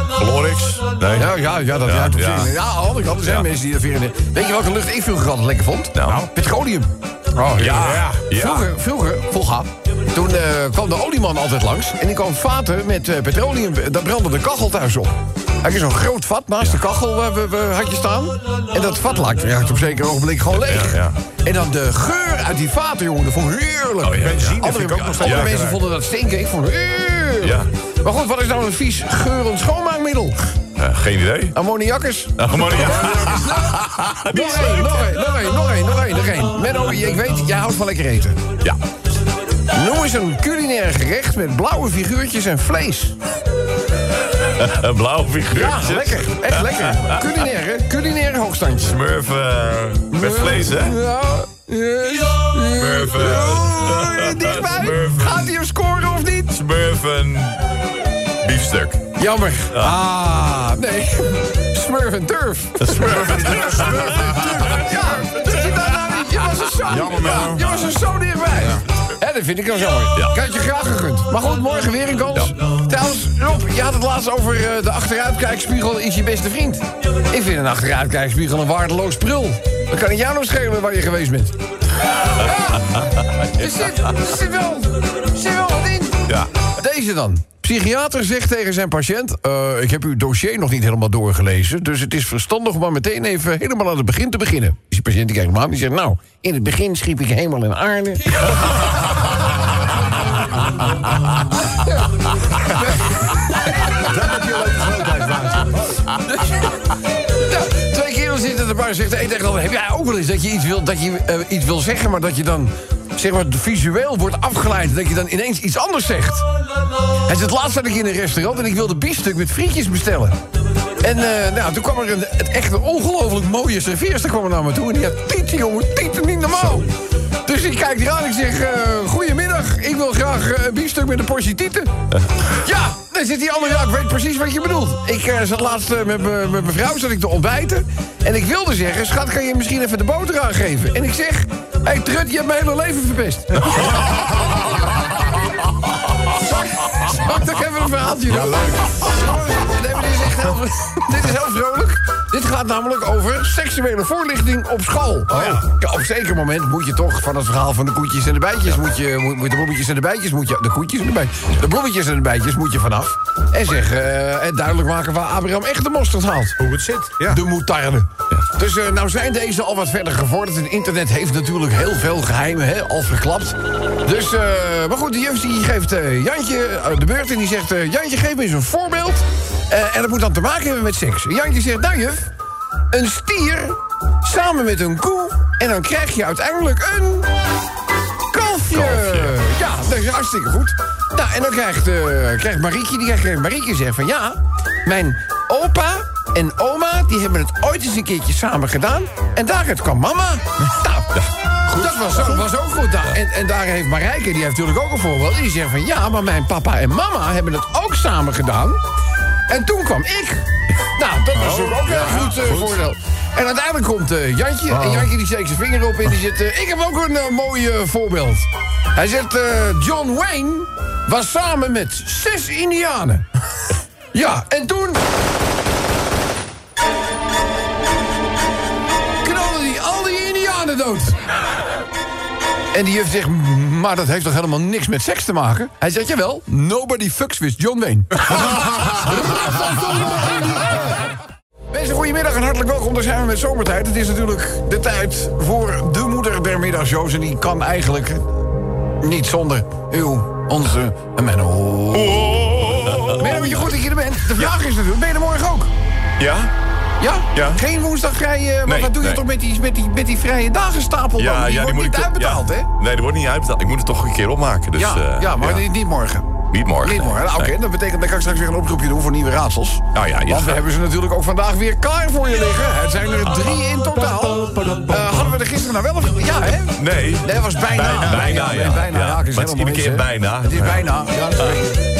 Glorix? Nee. Ja, ja, ja, dat Ja, ja, ja. aan de andere kant, er zijn Ja. mensen die dat vinden. Weet je welke lucht ik vroeger altijd lekker vond? Nou. petroleum. Oh, Ja, ja. Vroeger, vroeger, vroeger, toen eh, kwam de olieman altijd langs... en die kwam vaten met eh, petroleum, daar brandde de kachel thuis op. Had je zo'n groot vat naast de kachel eh, we- we- had je staan... en dat vat raakte op een zeker ogenblik gewoon leeg. En dan de geur uit die vaten, jongen, dat vond ik heerlijk. Oh. Benzine vind ik ook nog steeds andere mensen vonden dat stinken, ik vond het heerlijk. Ja. Maar goed, wat is nou een vies geurend schoonmaakmiddel? Eh, geen idee. Ammoniakkers? Nog één, nog één, nog één, nog één, nog één, nog één. Menno, ik weet, jij houdt van lekker eten. ja. Noem eens een culinair gerecht met blauwe figuurtjes en vlees. Een blauwe Ja, figuurtjes. lekker. Echt lekker. Culinair, hè? Culinair hoogstandje. Smurf eh, met vlees, hè? Ja. Yes. Smurf, eh, dichtbij. Smurfen. Gaat hij hem scoren of niet? Smurf een biefstuk. Jammer. Ah, nee. Smurf en turf. Smurf en Ja, dat je daar nou niet. Je was er zo. Jammer, Menno. Je was er zo dichtbij. Hè, dat vind ik dan zo mooi. Ja. Ik had je graag gegund. Maar goed, morgen weer een kans. Trouwens, Rob, je had het laatst over eh, de achteruitkijkspiegel is je beste vriend. Ik vind een achteruitkijkspiegel een waardeloos prul. Dan kan het jou nog schelen waar je geweest bent. Ja, er zit, er zit wel, er zit wel wat in. Ja. Deze dan. Psychiater zegt tegen zijn patiënt... eh, ik heb uw dossier nog niet helemaal doorgelezen... dus het is verstandig om maar meteen even helemaal aan het begin te beginnen. Dus die patiënt die kijkt hem aan die zegt... nou, in het begin schiep ik helemaal in aarde. en zegt de een tegen de ander... heb jij ook wel eens dat je iets wil, dat je, eh, iets wil zeggen... maar dat je dan zeg maar, visueel wordt afgeleid... dat je dan ineens iets anders zegt? Hij zegt, laatst zat ik in een restaurant... en ik wilde biefstuk met frietjes bestellen. En eh, nou, toen kwam er een, het echt een ongelooflijk mooie serveerster kwam er naar me toe... en die had tieten, jongen, tieten, niet normaal. Dus ik kijk hier aan en ik zeg... eh goedemiddag, ik wil graag eh, een biefstuk met een portie tieten. Ja, dan zit die andere, ja, ik weet precies wat je bedoelt. Ik eh, zat laatst eh, met me- met mijn vrouw zat ik te ontbijten. En ik wilde zeggen, schat, kan je misschien even de boter aangeven? En ik zeg, hé hey, Trut, je hebt mijn hele leven verpest. Zal ik toch even een verhaaltje doen? Ja, leuk. Nee, maar dit is echt heel, dit is heel vrolijk. Dit gaat namelijk over seksuele voorlichting op school. Oh ja. op zeker moment moet je toch van het verhaal van de koetjes en de bijtjes... Moet je, moet, moet de bloemetjes en de bijtjes moet je... De koetjes en de bijtjes. De bloemetjes en de bijtjes moet je vanaf. En zeggen, eh, en duidelijk maken waar Abraham echt de mosterd haalt. Hoe het zit. Ja. De moetarde. Dus eh, nou zijn deze al wat verder gevorderd. Het internet heeft natuurlijk heel veel geheimen hè, al verklapt. Dus, eh, maar goed, de juf die geeft Jantje de beurt en die zegt... Jantje, geef me eens een voorbeeld. Eh, en dat moet dan te maken hebben met seks. Jantje zegt, nou juf, een stier samen met een koe... en dan krijg je uiteindelijk een... Kalfje. Kalfje. Ja, dat is hartstikke goed. Nou, en dan krijgt, eh krijgt Marietje, die krijgt, Marietje zegt van... ja, mijn opa en oma, die hebben het ooit eens een keertje samen gedaan... en daaruit kwam mama. Nou, dat was, ook- was ook goed. Nou, en, en daar heeft Marijke, die heeft natuurlijk ook een voorbeeld... die zegt van ja, maar mijn papa en mama hebben het ook samen gedaan... en toen kwam ik. Nou, dat was natuurlijk ook een heel goed, eh, voordeel. En uiteindelijk komt eh, Jantje. En Jantje die steekt zijn vinger op en die zegt... eh, ik heb ook een eh, mooi eh, voorbeeld. Hij zegt... eh, John Wayne was samen met zes indianen. ja, en toen... knalde hij al die indianen dood. En die juf zegt, maar dat heeft toch helemaal niks met seks te maken? Hij zegt, jawel, nobody fucks with John Wayne. Mensen, goedemiddag en hartelijk welkom. Daar zijn we met zomertijd. Het is natuurlijk de tijd voor de moeder der middagshows. En die kan eigenlijk niet zonder uw, onze Menno. Menno, weet je goed dat je er bent? De vraag is natuurlijk, ben je er morgen ook? Ja? Ja? Ja. Geen woensdag vrije... Maar Nee, wat doe je nee. toch met die, met, die, met die vrije dagenstapel dan? Ja, die ja, wordt moet niet uitbetaald, ja. hè? Nee, die wordt niet uitbetaald. Ik moet het toch een keer opmaken. Dus, ja, eh, ja, maar Niet, niet morgen. Niet morgen. Niet morgen. Nou, Oké, dat betekent dat ik straks weer een oproepje doen voor nieuwe raadsels. Nou ja, Want we hebben ze natuurlijk ook vandaag weer klaar voor je liggen. Het zijn er drie in totaal. Eh, hadden we er gisteren nou wel of... Ja, hè? Nee. Nee, dat was bijna. Bijna, bijna, ja. bijna. Ja. Ja, het is helemaal iedere keer bijna. Het is Ja. bijna. Ja,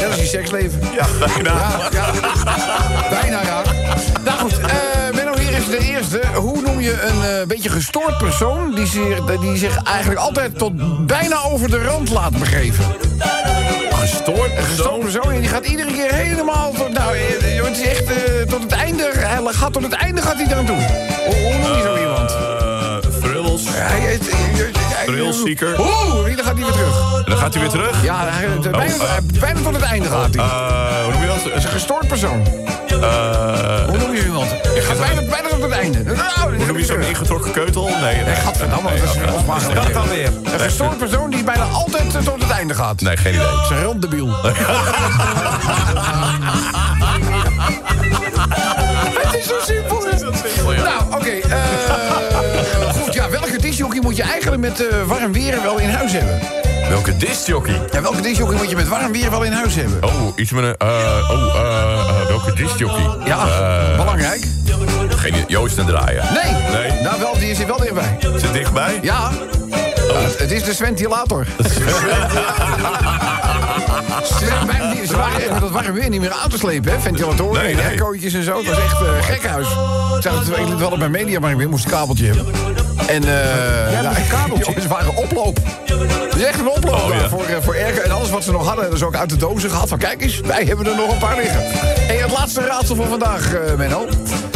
dat is je seksleven. Ja, bijna. Ja, ja. Bijna raar. De eerste. Hoe noem je een eh, beetje gestoord persoon... Die zich, die zich eigenlijk altijd tot bijna over de rand laat begeven? Gestoord Een gestoord persoon die gaat iedere keer helemaal... Tot, nou, eh, joh, het is echt eh, tot het einde... Hij gaat tot het einde gaat hij eraan toe. Hoe, hoe noem je zo iemand? Eh, thrills. Hij, hij, hij- Thrillseeker. Oeh, dan gaat hij weer terug. En dan gaat hij weer terug. Ja, hij, bijna, eh. bijna tot het einde gaat hij. Eh, hoe noem je dat? Dat is een gestoord persoon. Eh, Hoe noem je iemand? Je gaat bijna, bijna tot het einde. Nou, Hoe noem je zo'n ingetrokken keutel? Nee, nee. Gadverdamme, dat is. Dat dan weer. Een gestoord persoon die bijna altijd eh, tot het einde gaat. Nee, geen idee. Ze is een ronddebiel. Het is zo simpel. Nou, oké. eh, moet je eigenlijk met eh, warm weer wel in huis hebben? Welke discjockey? Ja, welke discjockey moet je met warm weer wel in huis hebben? Oh, iets met een... eh, oh, eh, welke discjockey? Ja, belangrijk. geen. Joost en Draaien. Nee. Nee. Nou, wel, die zit wel dichtbij. Zit dichtbij? Ja. Ja, het is de ventilator. Ze, waren echt met dat warme weer niet meer aan te slepen, hè? Ventilatoren Nee, en nee. aircootjes en zo. Het was echt uh, gekhuis. Ik zag het ik liet wel op mijn media, maar ik weer moest een kabeltje hebben. En eh moest een kabeltje? ja, ze waren oploop. Het is echt een oploop Oh, ja. voor, eh, voor airco. En alles wat ze nog hadden, hebben ze ook uit de dozen gehad. Van kijk eens, wij hebben er nog een paar liggen. En het laatste raadsel voor vandaag, eh Menno.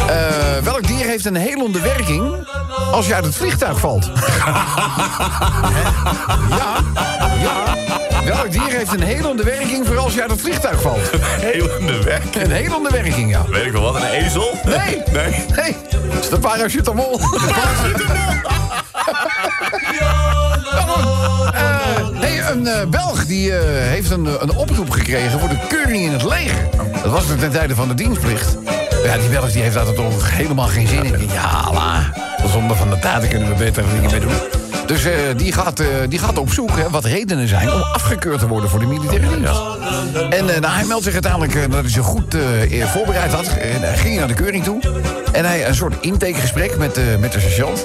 Eh, welk dier heeft een helende werking als je uit het vliegtuig valt? Ja. Welk dier heeft een helende werking voor als je uit het vliegtuig valt? Helende werk. Een helende werking, ja. Weet ik wel wat, een ezel? Nee. Nee. Nee, dat is de paracetamol. Eh, hey, een eh, Belg die eh, heeft een, een oproep gekregen voor de keuring in het leger. Dat was er ten tijde van de dienstplicht. Ja, die Belg die heeft daar toch helemaal geen zin in. Ja, la. Zonder van de taten kunnen we beter dingen mee doen. Dus eh, die, gaat, eh, die gaat op zoek hè, wat redenen zijn om afgekeurd te worden voor de militaire dienst. En eh, nou, hij meldt zich uiteindelijk dat hij zich goed voorbereid had. En hij ging naar de keuring toe. En hij een soort intakegesprek met, met de sergeant.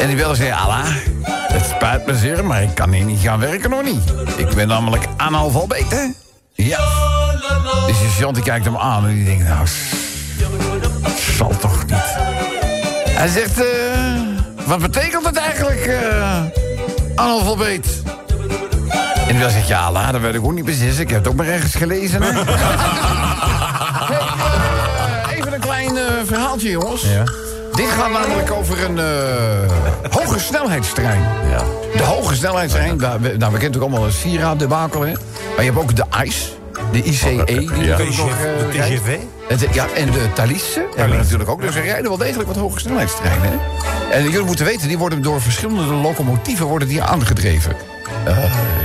En die wilde zeggen, Allah, het spijt me zeer, maar ik kan hier niet gaan werken nog niet. Ik ben namelijk analfabeet, hè? Ja. De sergeant die kijkt hem aan en die denkt, nou, zal toch niet. Hij zegt, wat betekent het eigenlijk, eh analfabeet? En die zegt, ja, Allah, dat weet ik ook niet precies. Ik heb het ook maar ergens gelezen, hè? Hey, eh, even een klein eh, verhaaltje, jongens. Ja. Dit gaat namelijk over een hoge snelheidstrein. Ja. De hoge snelheidstrein, we, nou, we kennen natuurlijk allemaal het Sierra debakel, hè? Maar je hebt ook de ICE, de ICE, die Ja. natuurlijk nog eh, De. TGV? Het, ja, en de Thalisse hebben we natuurlijk ook. Dus er rijden wel degelijk wat hoge snelheidstreinen. Hè? En jullie moeten weten, die worden door verschillende locomotieven worden die aangedreven. Eh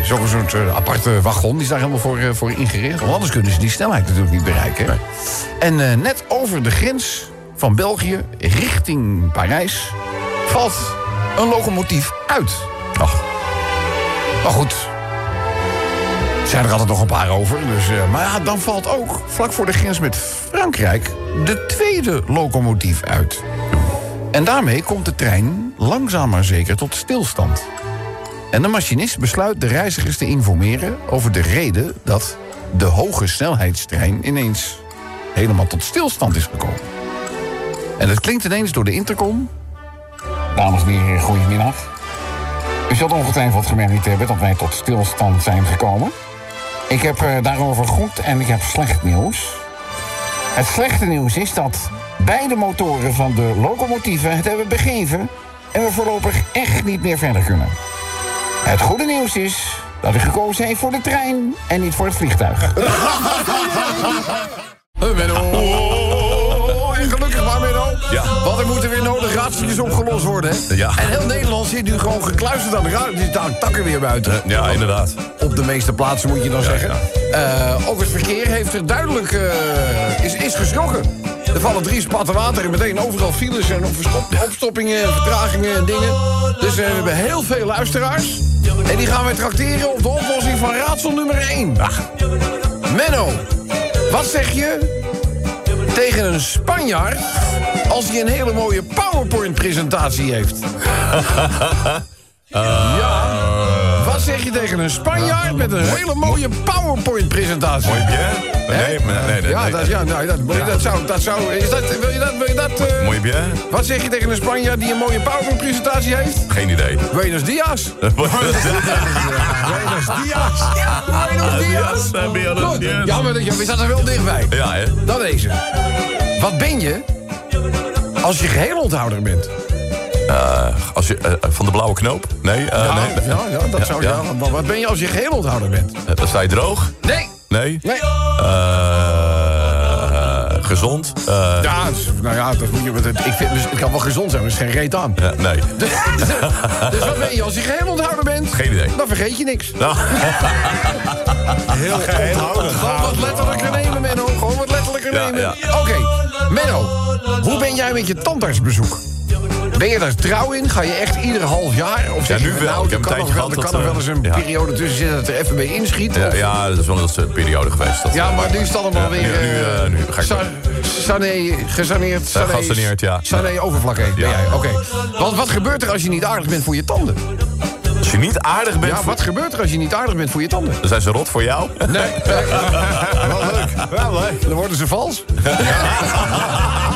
Zo'n soort eh, aparte wagon, die is daar helemaal voor, eh, voor ingericht. Want anders kunnen ze die snelheid natuurlijk niet bereiken. En eh, net over de grens van België, richting Parijs... valt een locomotief uit. Ach. Maar goed, zijn er altijd nog een paar over. Dus, eh, maar ja, dan valt ook vlak voor de grens met Frankrijk de tweede locomotief uit. En daarmee komt de trein langzaam maar zeker tot stilstand. En de machinist besluit de reizigers te informeren over de reden dat de hoge snelheidstrein ineens helemaal tot stilstand is gekomen. En het klinkt ineens door de intercom. Dames en heren, goedemiddag. U zult ongetwijfeld gemerkt hebben dat wij tot stilstand zijn gekomen. Ik heb eh, daarover goed en ik heb slecht nieuws. Het slechte nieuws is dat beide motoren van de locomotieven het hebben begeven... en we voorlopig echt niet meer verder kunnen. Het goede nieuws is dat u gekozen heeft voor de trein en niet voor het vliegtuig. Ja. Want er moeten weer nodig raadseltjes opgelost worden, hè? Ja. En heel Nederland zit nu gewoon gekluisterd aan de raad. Er staan takken weer buiten. Ja, inderdaad. Op de meeste plaatsen moet je dan zeggen. Eh, ook het verkeer heeft er duidelijk eh, is, is geschrokken. Er vallen drie spatten water en meteen overal files en opstop- opstoppingen en vertragingen en dingen. Dus eh, we hebben heel veel luisteraars. En die gaan wij trakteren op de oplossing van raadsel nummer 1. Menno, wat zeg je tegen een Spanjaard als hij een hele mooie PowerPoint-presentatie heeft? ja. Wat zeg je tegen een Spanjaard met een hele mooie PowerPoint-presentatie? Mooi bien? Nee, nee, nee. ja, nee. dat, ja, nou, dat, dat zou... Dat zou is dat, wil je dat... Wil je dat eh, Mooi bien? wat zeg je tegen een Spanjaard die een mooie PowerPoint-presentatie heeft? Geen idee. Buenos Dias. Buenos Dias. Ja, Buenos Dias. Dias, Buenos. Dias. Ja, maar we zaten er wel dichtbij. Ja, hè? Dan deze. Wat ben je als je geheel onthouder bent? Eh, als je, eh, van de blauwe knoop? Nee, eh, Ja, nee. ja, ja, dat zou ja. ja. maar Wat ben je als je geheel onthouder bent? Eh, Dan sta je droog? Nee. Nee? Nee. Eh, gezond. eh, Ja, het nou ja, dat moet je, het, ik vind, dus het kan wel gezond zijn, maar er is geen reet aan. ja, nee. Dus, dus wat weet je, als je geheel onthouden bent, Geen idee. dan vergeet je niks. Nou, Heel onthouden. Gewoon wat letterlijker nemen, Menno. Gewoon wat letterlijker nemen. Oké, Menno, hoe ben jij met je tandartsbezoek? Ben je daar trouw in? Ga je echt ieder half jaar? Of Ja, nu wel. Nou, Ik heb een tijdje wel, er gehad kan nog wel eens een eh, ja. periode tussen zitten dat er even mee inschiet. ja, ja, dat is wel een periode geweest. Dat, Ja, maar nu is het allemaal Ja, weer... nu- eh, eh, nu ga ik sa- sané, gesaneerd. Sané, gesaneerd, ja. Sané overvlak heet, ben Ja. jij. Oké. Want wat gebeurt er als je niet aardig bent voor je tanden? Als je niet aardig bent, Ja, wat gebeurt er als je niet aardig bent voor je tanden? dan zijn ze rot voor jou. Nee, nee. wel leuk. Wel leuk. Dan worden ze vals.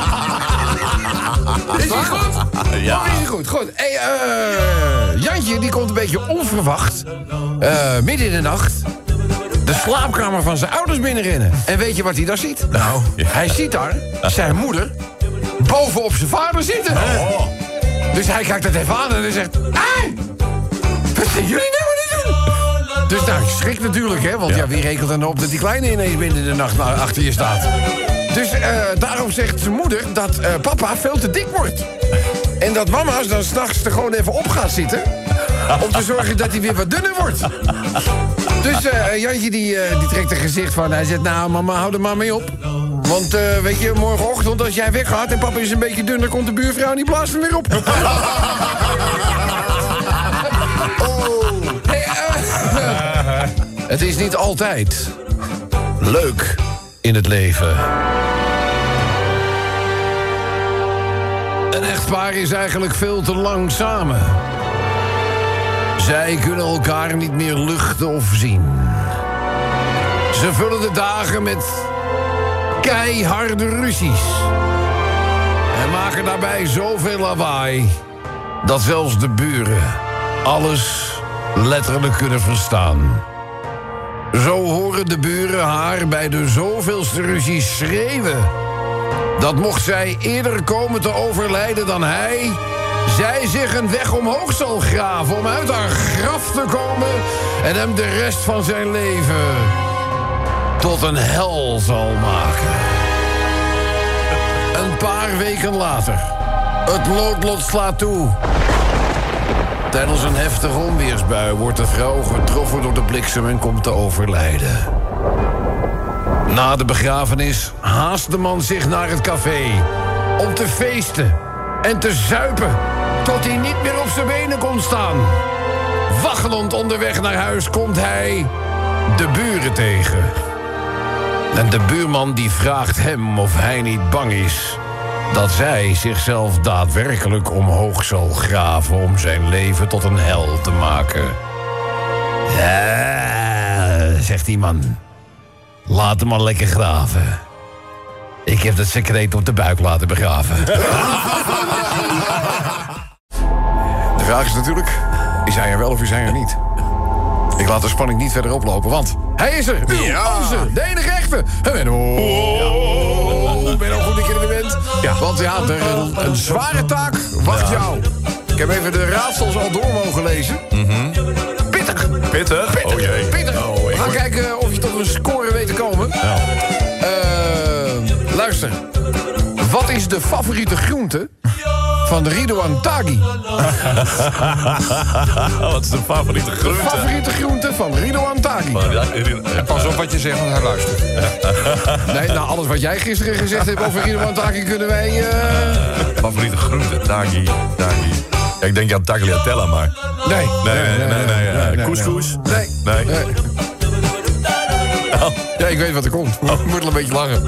Is die goed? Ja. Is die goed? Goed. Hey, eh, Jantje, die komt een beetje onverwacht. eh, midden in de nacht. De slaapkamer van zijn ouders binnenrennen. En weet je wat hij daar ziet? Nou. Hij ziet daar zijn moeder bovenop zijn vader zitten. Oh. Dus hij kijkt dat even aan en hij zegt... Hé, wat zijn jullie nou? Dus nou, je schrikt natuurlijk, hè? Want ja. wie rekent er nou op dat die kleine ineens binnen in de nacht na- achter je staat? Dus eh, daarom zegt zijn moeder dat eh, papa veel te dik wordt. En dat mama's dan s'nachts er gewoon even op gaat zitten... om te zorgen dat hij weer wat dunner wordt. Dus eh, Jantje die, die trekt een gezicht van... Hij zegt, nou mama, hou er maar mee op. Want weet je, morgenochtend als jij weggaat... en papa is een beetje dunner, komt de buurvrouw en die blaast hem weer op. het is niet altijd leuk in het leven. Een echtpaar is eigenlijk veel te lang samen. Zij kunnen elkaar niet meer luchten of zien. Ze vullen de dagen met keiharde ruzies. En maken daarbij zoveel lawaai... dat zelfs de buren alles letterlijk kunnen verstaan. Zo horen de buren haar bij de zoveelste ruzie schreeuwen... dat mocht zij eerder komen te overlijden dan hij... zij zich een weg omhoog zal graven om uit haar graf te komen... en hem de rest van zijn leven tot een hel zal maken. Een paar weken later. Het noodlot slaat toe. Tijdens een heftige onweersbui wordt de vrouw getroffen door de bliksem en komt te overlijden. Na de begrafenis haast de man zich naar het café om te feesten en te zuipen tot hij niet meer op zijn benen kon staan. Waggelend onderweg naar huis komt hij de buren tegen. En de buurman die vraagt hem of hij niet bang is dat zij zichzelf daadwerkelijk omhoog zal graven om zijn leven tot een hel te maken. Ja, zegt die man. Laat hem maar lekker graven. Ik heb dat secreet op de buik laten begraven. De vraag is natuurlijk, is hij er wel of is hij er niet? Ik laat de spanning niet verder oplopen, want hij is er. Uw, onze, de enige echte. Benno. Benno, goed dat je er bent. Ja. Want ja, een, een zware taak wacht jou. Ik heb even de raadsels al door mogen lezen. Pittig. Pittig? Oh jee. Pittig. Oh, We gaan word- kijken of je tot een score weet te komen. Eh, luister. Wat is de favoriete groente van Ridouan Taghi? Oh, wat is de favoriete groente? Favoriete groente van Ridouan Taghi. Pas op wat je zegt, want hij luistert. Nee, nou, alles wat jij gisteren gezegd hebt over Ridouan Taghi kunnen wij... eh, Favoriete groente? Tagi. Tagi. Ja, ik denk aan tagliatella, maar... Nee. Nee, nee, nee? Nee. Nee. Nee. Ja, ik weet wat er komt. Ik moet wel een beetje lachen.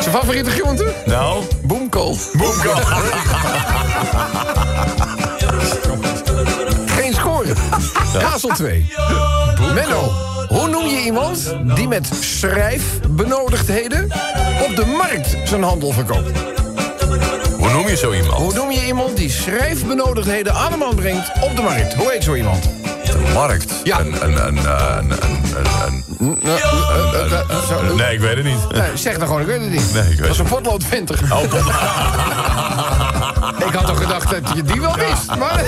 Zijn favoriete groente? Nou? Boomkool. Boemko. Geen score. Raadsel 2. Menno, hoe noem je iemand die met schrijfbenodigdheden op de markt zijn handel verkoopt? Hoe noem je zo iemand? Hoe noem je iemand die schrijfbenodigdheden aan de man brengt op de markt? Hoe heet zo iemand? De markt? Ja. Een, een, een, een, een, een, een- Nee, ik weet het niet. Nee, zeg dan gewoon, ik weet het niet. Nee, ik weet Dat is een potloodventer. Oh, Ik had toch gedacht dat je die wel wist. Maar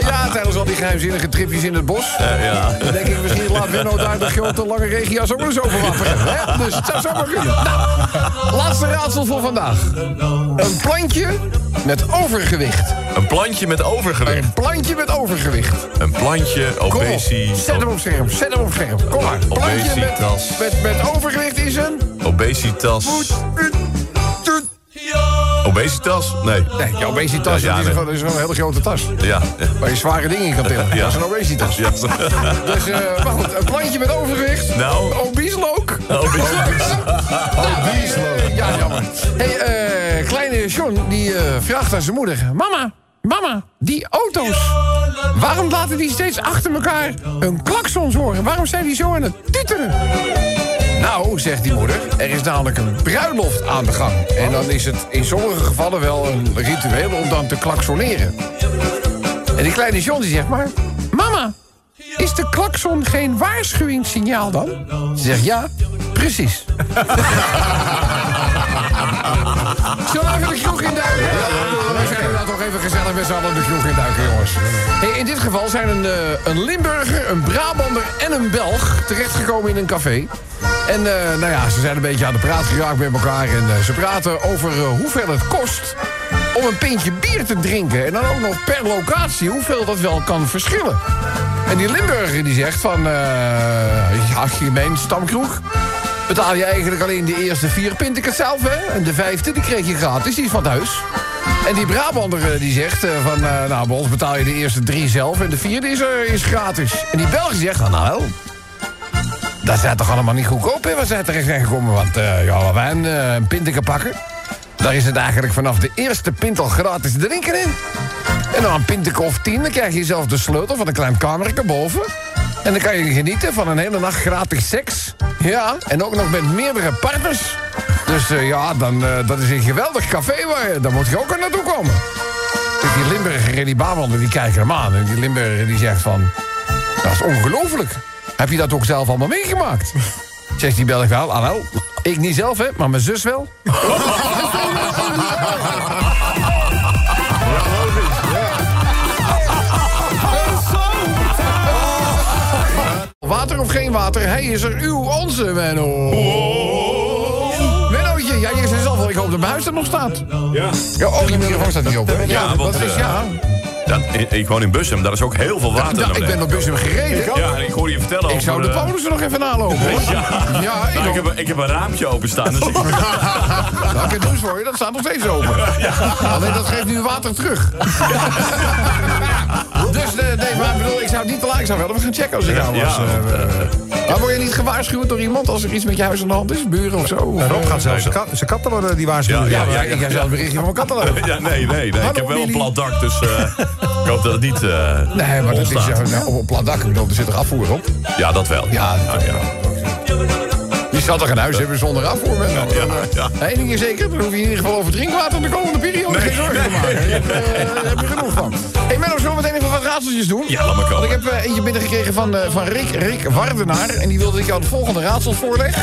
Ja, tijdens al die geheimzinnige tripjes in het bos. Eh, ja. Dan denk ik, misschien laat Winno daar de grote lange regenjas ook eens over wapperen. hè? Dus het zou zomaar kunnen. Nou, laatste raadsel voor vandaag. Een plantje met overgewicht. Een plantje met overgewicht. Een plantje met overgewicht. Een plantje, Kom op, obesi... zet hem op scherm, zet hem op scherm. Kom maar. Plantje met, Obesitas. met, met overgewicht is een... Obesitas. Obesitas? Nee. Nee, je obesitas Ja, ja, dat is, nee. gewoon- dat is gewoon een hele grote tas. Ja. Waar je zware dingen in kan tillen. Ja. Dat is een obesitas. ja. Dus, eh, maar goed, een plantje met overgewicht. Nou. Obieslook. Obesitas. Obieslook. Ja, jammer. hey, eh, kleine John, die eh, vraagt aan zijn moeder... Mama, mama, die auto's... Waarom laten die steeds achter elkaar een klaksons horen? Waarom zijn die zo aan het tuteren? Nou, zegt die moeder, er is namelijk een bruiloft aan de gang. En dan is het in sommige gevallen wel een ritueel om dan te klaksoneren. En die kleine John die zegt maar... Mama, is de klakson geen waarschuwingssignaal dan? Ze zegt ja, precies. Zullen we even de kroeg induiken? Toch even gezellig met z'n allen de kroeg induiken, jongens. Hey, in dit geval zijn een, eh, een Limburger, een Brabander en een Belg... terechtgekomen in een café. En eh, nou ja, ze zijn een beetje aan de praat geraakt met elkaar... en eh, ze praten over hoeveel het kost om een pintje bier te drinken. En dan ook nog per locatie hoeveel dat wel kan verschillen. En die Limburger die zegt van... ja, gemeen stamkroeg... betaal je eigenlijk alleen de eerste vier pinten zelf, hè? En de vijfde, die kreeg je gratis, die is van thuis. En die Brabander eh, die zegt eh, van... eh, nou, bij ons betaal je de eerste drie zelf... en de vierde is, is gratis. En die Belg zegt, nou, nou... Dat zijn toch allemaal niet goedkoop, hè, waar zij terecht zijn gekomen. Want ja, waar wij een, een pakken... daar is het eigenlijk vanaf de eerste pint al gratis drinken in. En dan een pintje of tien, dan krijg je zelf de sleutel van een klein kamertje boven. En dan kan je genieten van een hele nacht gratis seks. Ja, en ook nog met meerdere partners. Dus eh, ja, dan, eh, dat is een geweldig café waar je... Daar moet je ook aan naartoe komen. Dus die Limburger en die Babander, die kijken hem aan. En die Limburger die zegt van... Dat is ongelooflijk. Heb je dat ook zelf allemaal meegemaakt? Zegt die Belg wel, ah wel. Ik niet zelf, hè, maar mijn zus wel. Water of geen water, hij is er uw, onze, Menno. Ik hoop dat mijn huis er nog staat. Ja. Ja, oh, je microfoon staat niet op, hè? Ja, want, dat is, eh, ja. Dat, ik, woon in Bussum, daar is ook heel veel water Ja, naar ik ben op Bussum gereden. Ja, ik hoorde je vertellen Ik zou de eh, polissen nog even nalopen. hoor. Ja, Ja, ik Nou, ik, heb, een- ik heb een raampje openstaan. Dus ik, Nou, ik heb nieuws voor je, dat staat nog steeds open. Alleen dat geeft nu water terug. dus eh, nee, maar ik bedoel, ik zou het niet te laat. Ik zou wel even gaan checken als ik jou was. Ja, eh, eh. maar word je niet gewaarschuwd door iemand als er iets met je huis aan de hand is? Buren of zo? Rob gaat zelfs zijn kat- zijn katten worden die waarschuwen. Ja, ik ga zelf een berichtje van mijn katten ja, nee, nee, nee. Ik heb wel een plat dak, dus eh, ik hoop dat het niet eh Nee, maar dat is nou, op een plat dak. Ik bedoel, er zit er afvoer op. Ja, dat wel. Ja, ja. Je zal toch een huis hebben zonder afvoer? Met Ja, ja. Eén ding is zeker, dan hoef je in ieder geval over drinkwater de komende periode geen zorgen te maken. Eh, daar heb je genoeg van. Hé, Menno, zullen we meteen even wat raadseltjes doen? Ja, laat maar komen. Want ik heb eh, eentje binnengekregen van, eh, van Rick, Rick Wardenaar. En die wilde dat ik jou het volgende raadsel voorleg.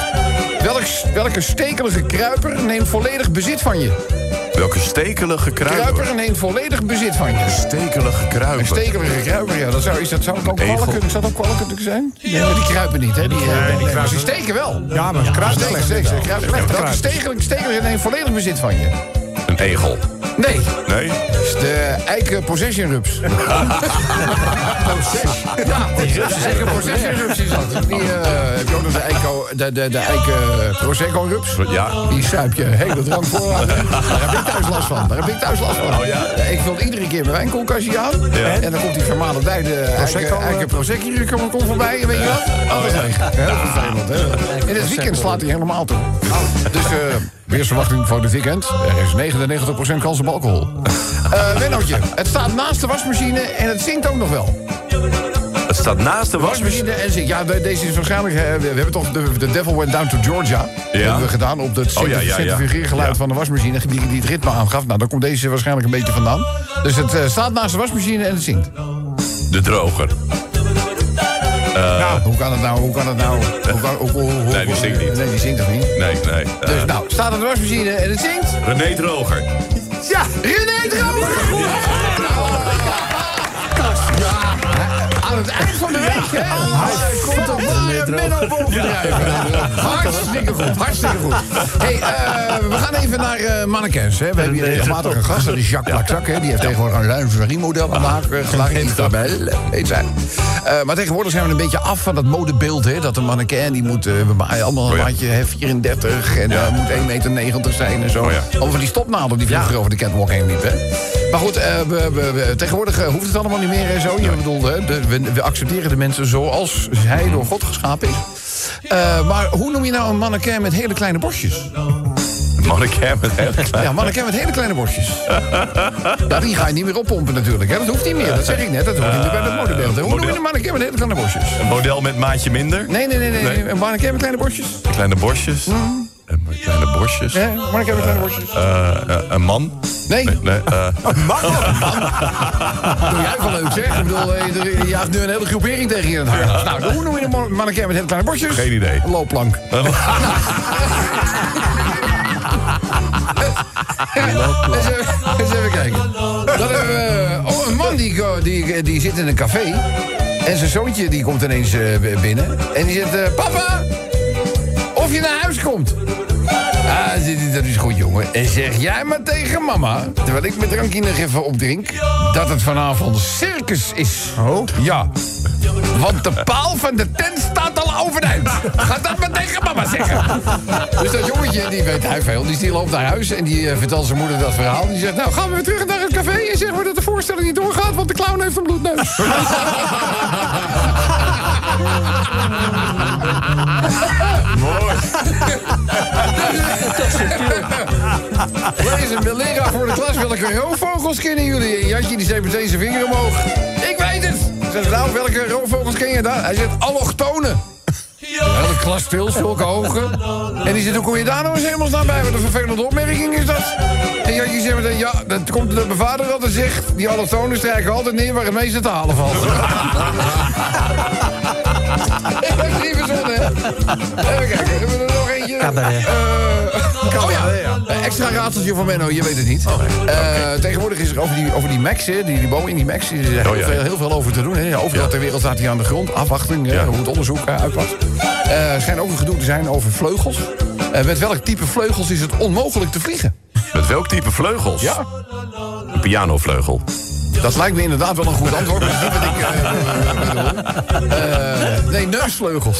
Welk, welke stekelige kruiper neemt volledig bezit van je? Welke stekelige kruiper. Kruiper neemt volledig bezit van je. Stekelige kruiper. Een stekelige kruiper, ja, dat zou, is dat, zou het ook kunnen, zou dat ook kunnen zijn? Nee, maar die kruipen niet, hè? Die, eh, nee, maar ze steken wel. Ja, maar Steken, steken, ze kruipen weg. Welke stekelige, stekelige neemt volledig bezit van je? Een egel. Nee, Nee? is de eiken possession rups. Ja, die rups is eiken possession rups is dat. Die, eh, heb je ook nog de eiken, de, de, de eiken prosecco rups? Ja. Die suip je hele drank voor. Daar heb ik thuis last van. Daar heb ik thuis last van. Oh, ja? Ik vul iedere keer mijn wijnkoelkastje aan. Ja. En dan komt die vermalen bij de eiken, eiken prosecco rups komt komt voorbij. En weet je wat? Alles leeg. Heel vervelend. Hè? In het weekend slaat hij helemaal toe. Dus eh weersverwachting voor dit weekend. Er is 99% kans op alcohol. Eh Wennootje, het staat naast de wasmachine en het zingt ook nog wel. Het staat naast de wasmachine. Wasmachine en zingt. Ja, de- deze is waarschijnlijk... we, hebben toch de, The Devil Went Down to Georgia. Dat hebben we gedaan op het Oh, ja, ja, ja. centrifugeergeluid Ja. van de wasmachine... Die, die het ritme aangaf. Nou, daar komt deze waarschijnlijk een beetje vandaan. Dus het eh, staat naast de wasmachine en het zingt. De droger. Eh, nou, hoe kan het nou? Hoe kan het nou? Nee, die zingt niet. Nee, die zingt toch niet? Nee, nee. Eh, dus nou, staat een wasmachine en het zingt? René Droger. Ja, René Droger! aan het eind van de week. Menno. Hartstikke goed, hartstikke goed. hey, eh, we gaan even naar eh mannequins. Hè. We hebben hier regelmatig een gast, dat is Jacques Plakzak. Hè. Die heeft tegenwoordig een lingerie-model aan de haak eh, geslagen. Isabel heet zij. Eh, maar tegenwoordig zijn we een beetje af van dat modebeeld. Hè. Dat een mannequin, die moet allemaal een ja. maatje hè, 34 en moet 1,90 meter zijn en zo. Oh. Over die stopnaden die vroeger over de catwalk heen liepen. hè. Maar goed, eh, we, we- we- tegenwoordig eh, hoeft het allemaal niet meer en zo. Je bedoelt, hè, de- we, we accepteren de mensen zoals zij door God geschapen is. Eh, maar hoe noem je nou een mannequin met hele kleine borstjes? Mannequin met hele kleine... Ja, mannequin met hele kleine borstjes. Die ga je niet meer oppompen natuurlijk. Hè? Dat hoeft niet meer, dat zeg ik net. Dat hoort niet meer bij het modebeeld. Hoe noem je een mannequin met hele kleine borstjes? Een model met maatje minder. Nee, nee, nee, nee. Nee. Een mannequin met kleine borstjes? Kleine borstjes. En met kleine borstjes. Ja, een mannequin met kleine borstjes? Eh, eh, een man. Nee, Nee, nee, eh, doe jij wel leuk zeg. Ik bedoel, eh, je jaagt nu een hele groepering tegen je in het harnas. Nou, hoe noem je een man- mannequin met hele kleine borstjes? Geen idee. Een loopplank. Eens even, eens even kijken. Dan hebben we oh, een man die, die, die zit in een café. En zijn zoontje die komt ineens eh, binnen. En die zegt, eh, papa, of je naar huis komt. Ah, dat is goed, jongen. En zeg jij maar tegen mama, terwijl ik mijn drankje nog even opdrink... dat het vanavond circus is. Oh? Ja. Want de paal van de tent staat al overeind. Ga dat maar tegen mama zeggen. Dus dat jongetje, die weet hij veel, dus die loopt naar huis... en die eh, vertelt zijn moeder dat verhaal. Die zegt, nou, gaan we weer terug naar het café... en zeggen we dat de voorstelling niet doorgaat... want de clown heeft een bloedneus. Lezen, de leraar voor de klas, welke roofvogels kennen jullie? En Jantje die steekt meteen zijn vinger omhoog. Ik weet het! Zegt nou, welke roofvogels ken je dan? Hij zegt allochtonen. De hele klas stil, zulke ogen. En die zegt, hoe kom je daar nou eens hemelsnaam bij? Wat een vervelende opmerking is dat. En Jantje zegt meteen, ja, dat komt omdat mijn vader altijd zegt... die allochtonen strijken altijd neer waar het meeste te halen valt. Is niet verzonnen, hè? Even kijken, hebben we er nog eentje? Eh, oh ja, een extra raadseltje van Menno, je weet het niet. Eh, tegenwoordig is er over die, over die Max, hè, die, die Boeing, die Max... er is heel, Oh ja. veel, heel veel over te doen. Hè. Overal ter wereld staat hij aan de grond. Afwachting, hè, Ja. hoe het onderzoek eh, uitpakt. Eh, Er schijnt ook een gedoe te zijn over vleugels. Eh, met welk type vleugels is het onmogelijk te vliegen? met welk type vleugels? Ja, Een pianovleugel. Dat lijkt me inderdaad wel een goed antwoord. Maar dat is niet wat ik eh, bedoel. Eh, nee, neusvleugels.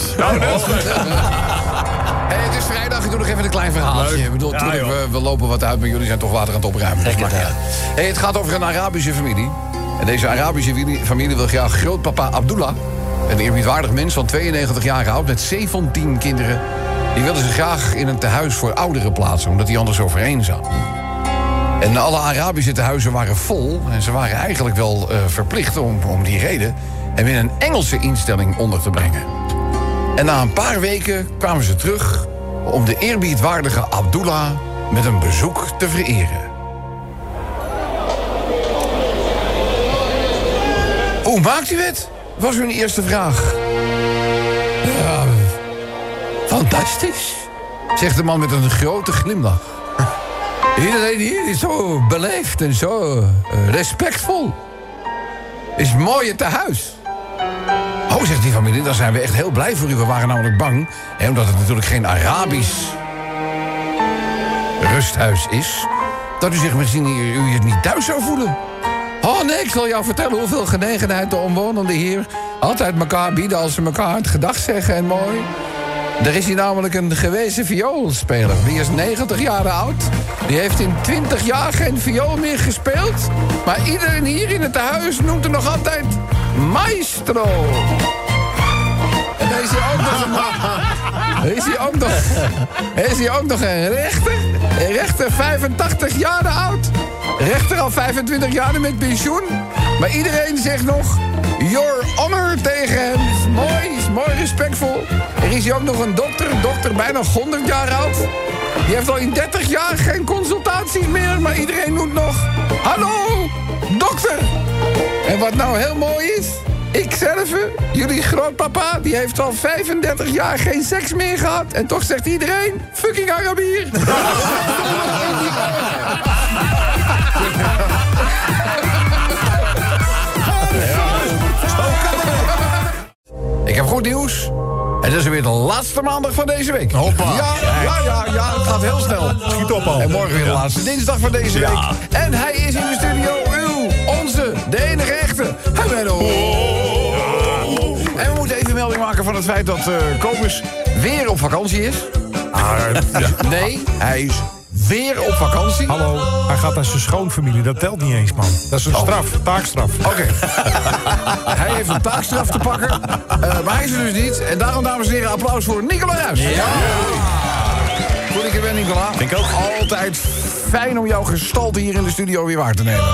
Hey, het is vrijdag, ik doe nog even een klein verhaaltje. Ik bedoel, we, we lopen wat uit, maar jullie zijn toch water aan het opruimen. Dus niet uit. hey, het gaat over een Arabische familie. En deze Arabische familie, familie wil graag grootpapa Abdullah... een eerbiedwaardig mens van 92 jaar oud met 17 kinderen... die willen ze graag in een tehuis voor ouderen plaatsen... omdat die anders over eenzaam. En alle Arabische tehuizen waren vol... en ze waren eigenlijk wel eh, verplicht om, om die reden... hem in een Engelse instelling onder te brengen. En na een paar weken kwamen ze terug om de eerbiedwaardige Abdullah met een bezoek te vereren. Hoe maakt u het? Was hun eerste vraag. Ja, fantastisch, zegt de man met een grote glimlach. Iedereen hier is zo beleefd en zo eh, respectvol. Is een mooie tehuis. Oh, zegt die familie, dan zijn we echt heel blij voor u. We waren namelijk bang, hè, omdat het natuurlijk geen Arabisch rusthuis is... dat u zich misschien u niet thuis zou voelen. Oh nee, ik zal jou vertellen hoeveel genegenheid de omwonenden hier... altijd elkaar bieden als ze elkaar het gedag zeggen en mooi. Er is hier namelijk een gewezen vioolspeler. Die is 90 jaar oud. Die heeft in 20 jaar geen viool meer gespeeld. Maar iedereen hier in het huis noemt hem nog altijd maestro. En is hij ook nog een, is hij ook nog, is hij ook nog een rechter. Een rechter 85 jaar oud. Rechter al 25 jaar met pensioen. Maar iedereen zegt nog... Your honor tegen hem. Is mooi, mooi respectvol. Er is hier ook nog een dokter. Een dokter bijna 100 jaar oud. Die heeft al in 30 jaar geen consultaties meer. Maar iedereen noemt nog... Hallo, dokter. En wat nou heel mooi is... Ik zelf, jullie grootpapa, die heeft al 35 jaar geen seks meer gehad. En toch zegt iedereen, fucking Arabier. is weer de laatste maandag van deze week. Hoppa. Ja, ja, ja, ja, het gaat heel snel. Schiet op al. En morgen weer de laatste dinsdag van deze Ja. week. En hij is in de studio, uw, onze, de enige echte. Hij Menno. En we moeten even melding maken van het feit dat Kobus weer op vakantie is. Nee, hij is weer op vakantie. Hallo, hij gaat naar zijn schoonfamilie. Dat telt niet eens, man. Dat is een straf, taakstraf. Oké. hij heeft een taakstraf te pakken. eh, maar hij is er dus niet. En daarom, dames en heren, applaus voor Nicola Ruijs. Ja. Goed ik ben, Nicola. Ik ook. Altijd fijn om jouw gestalte hier in de studio weer waar te nemen.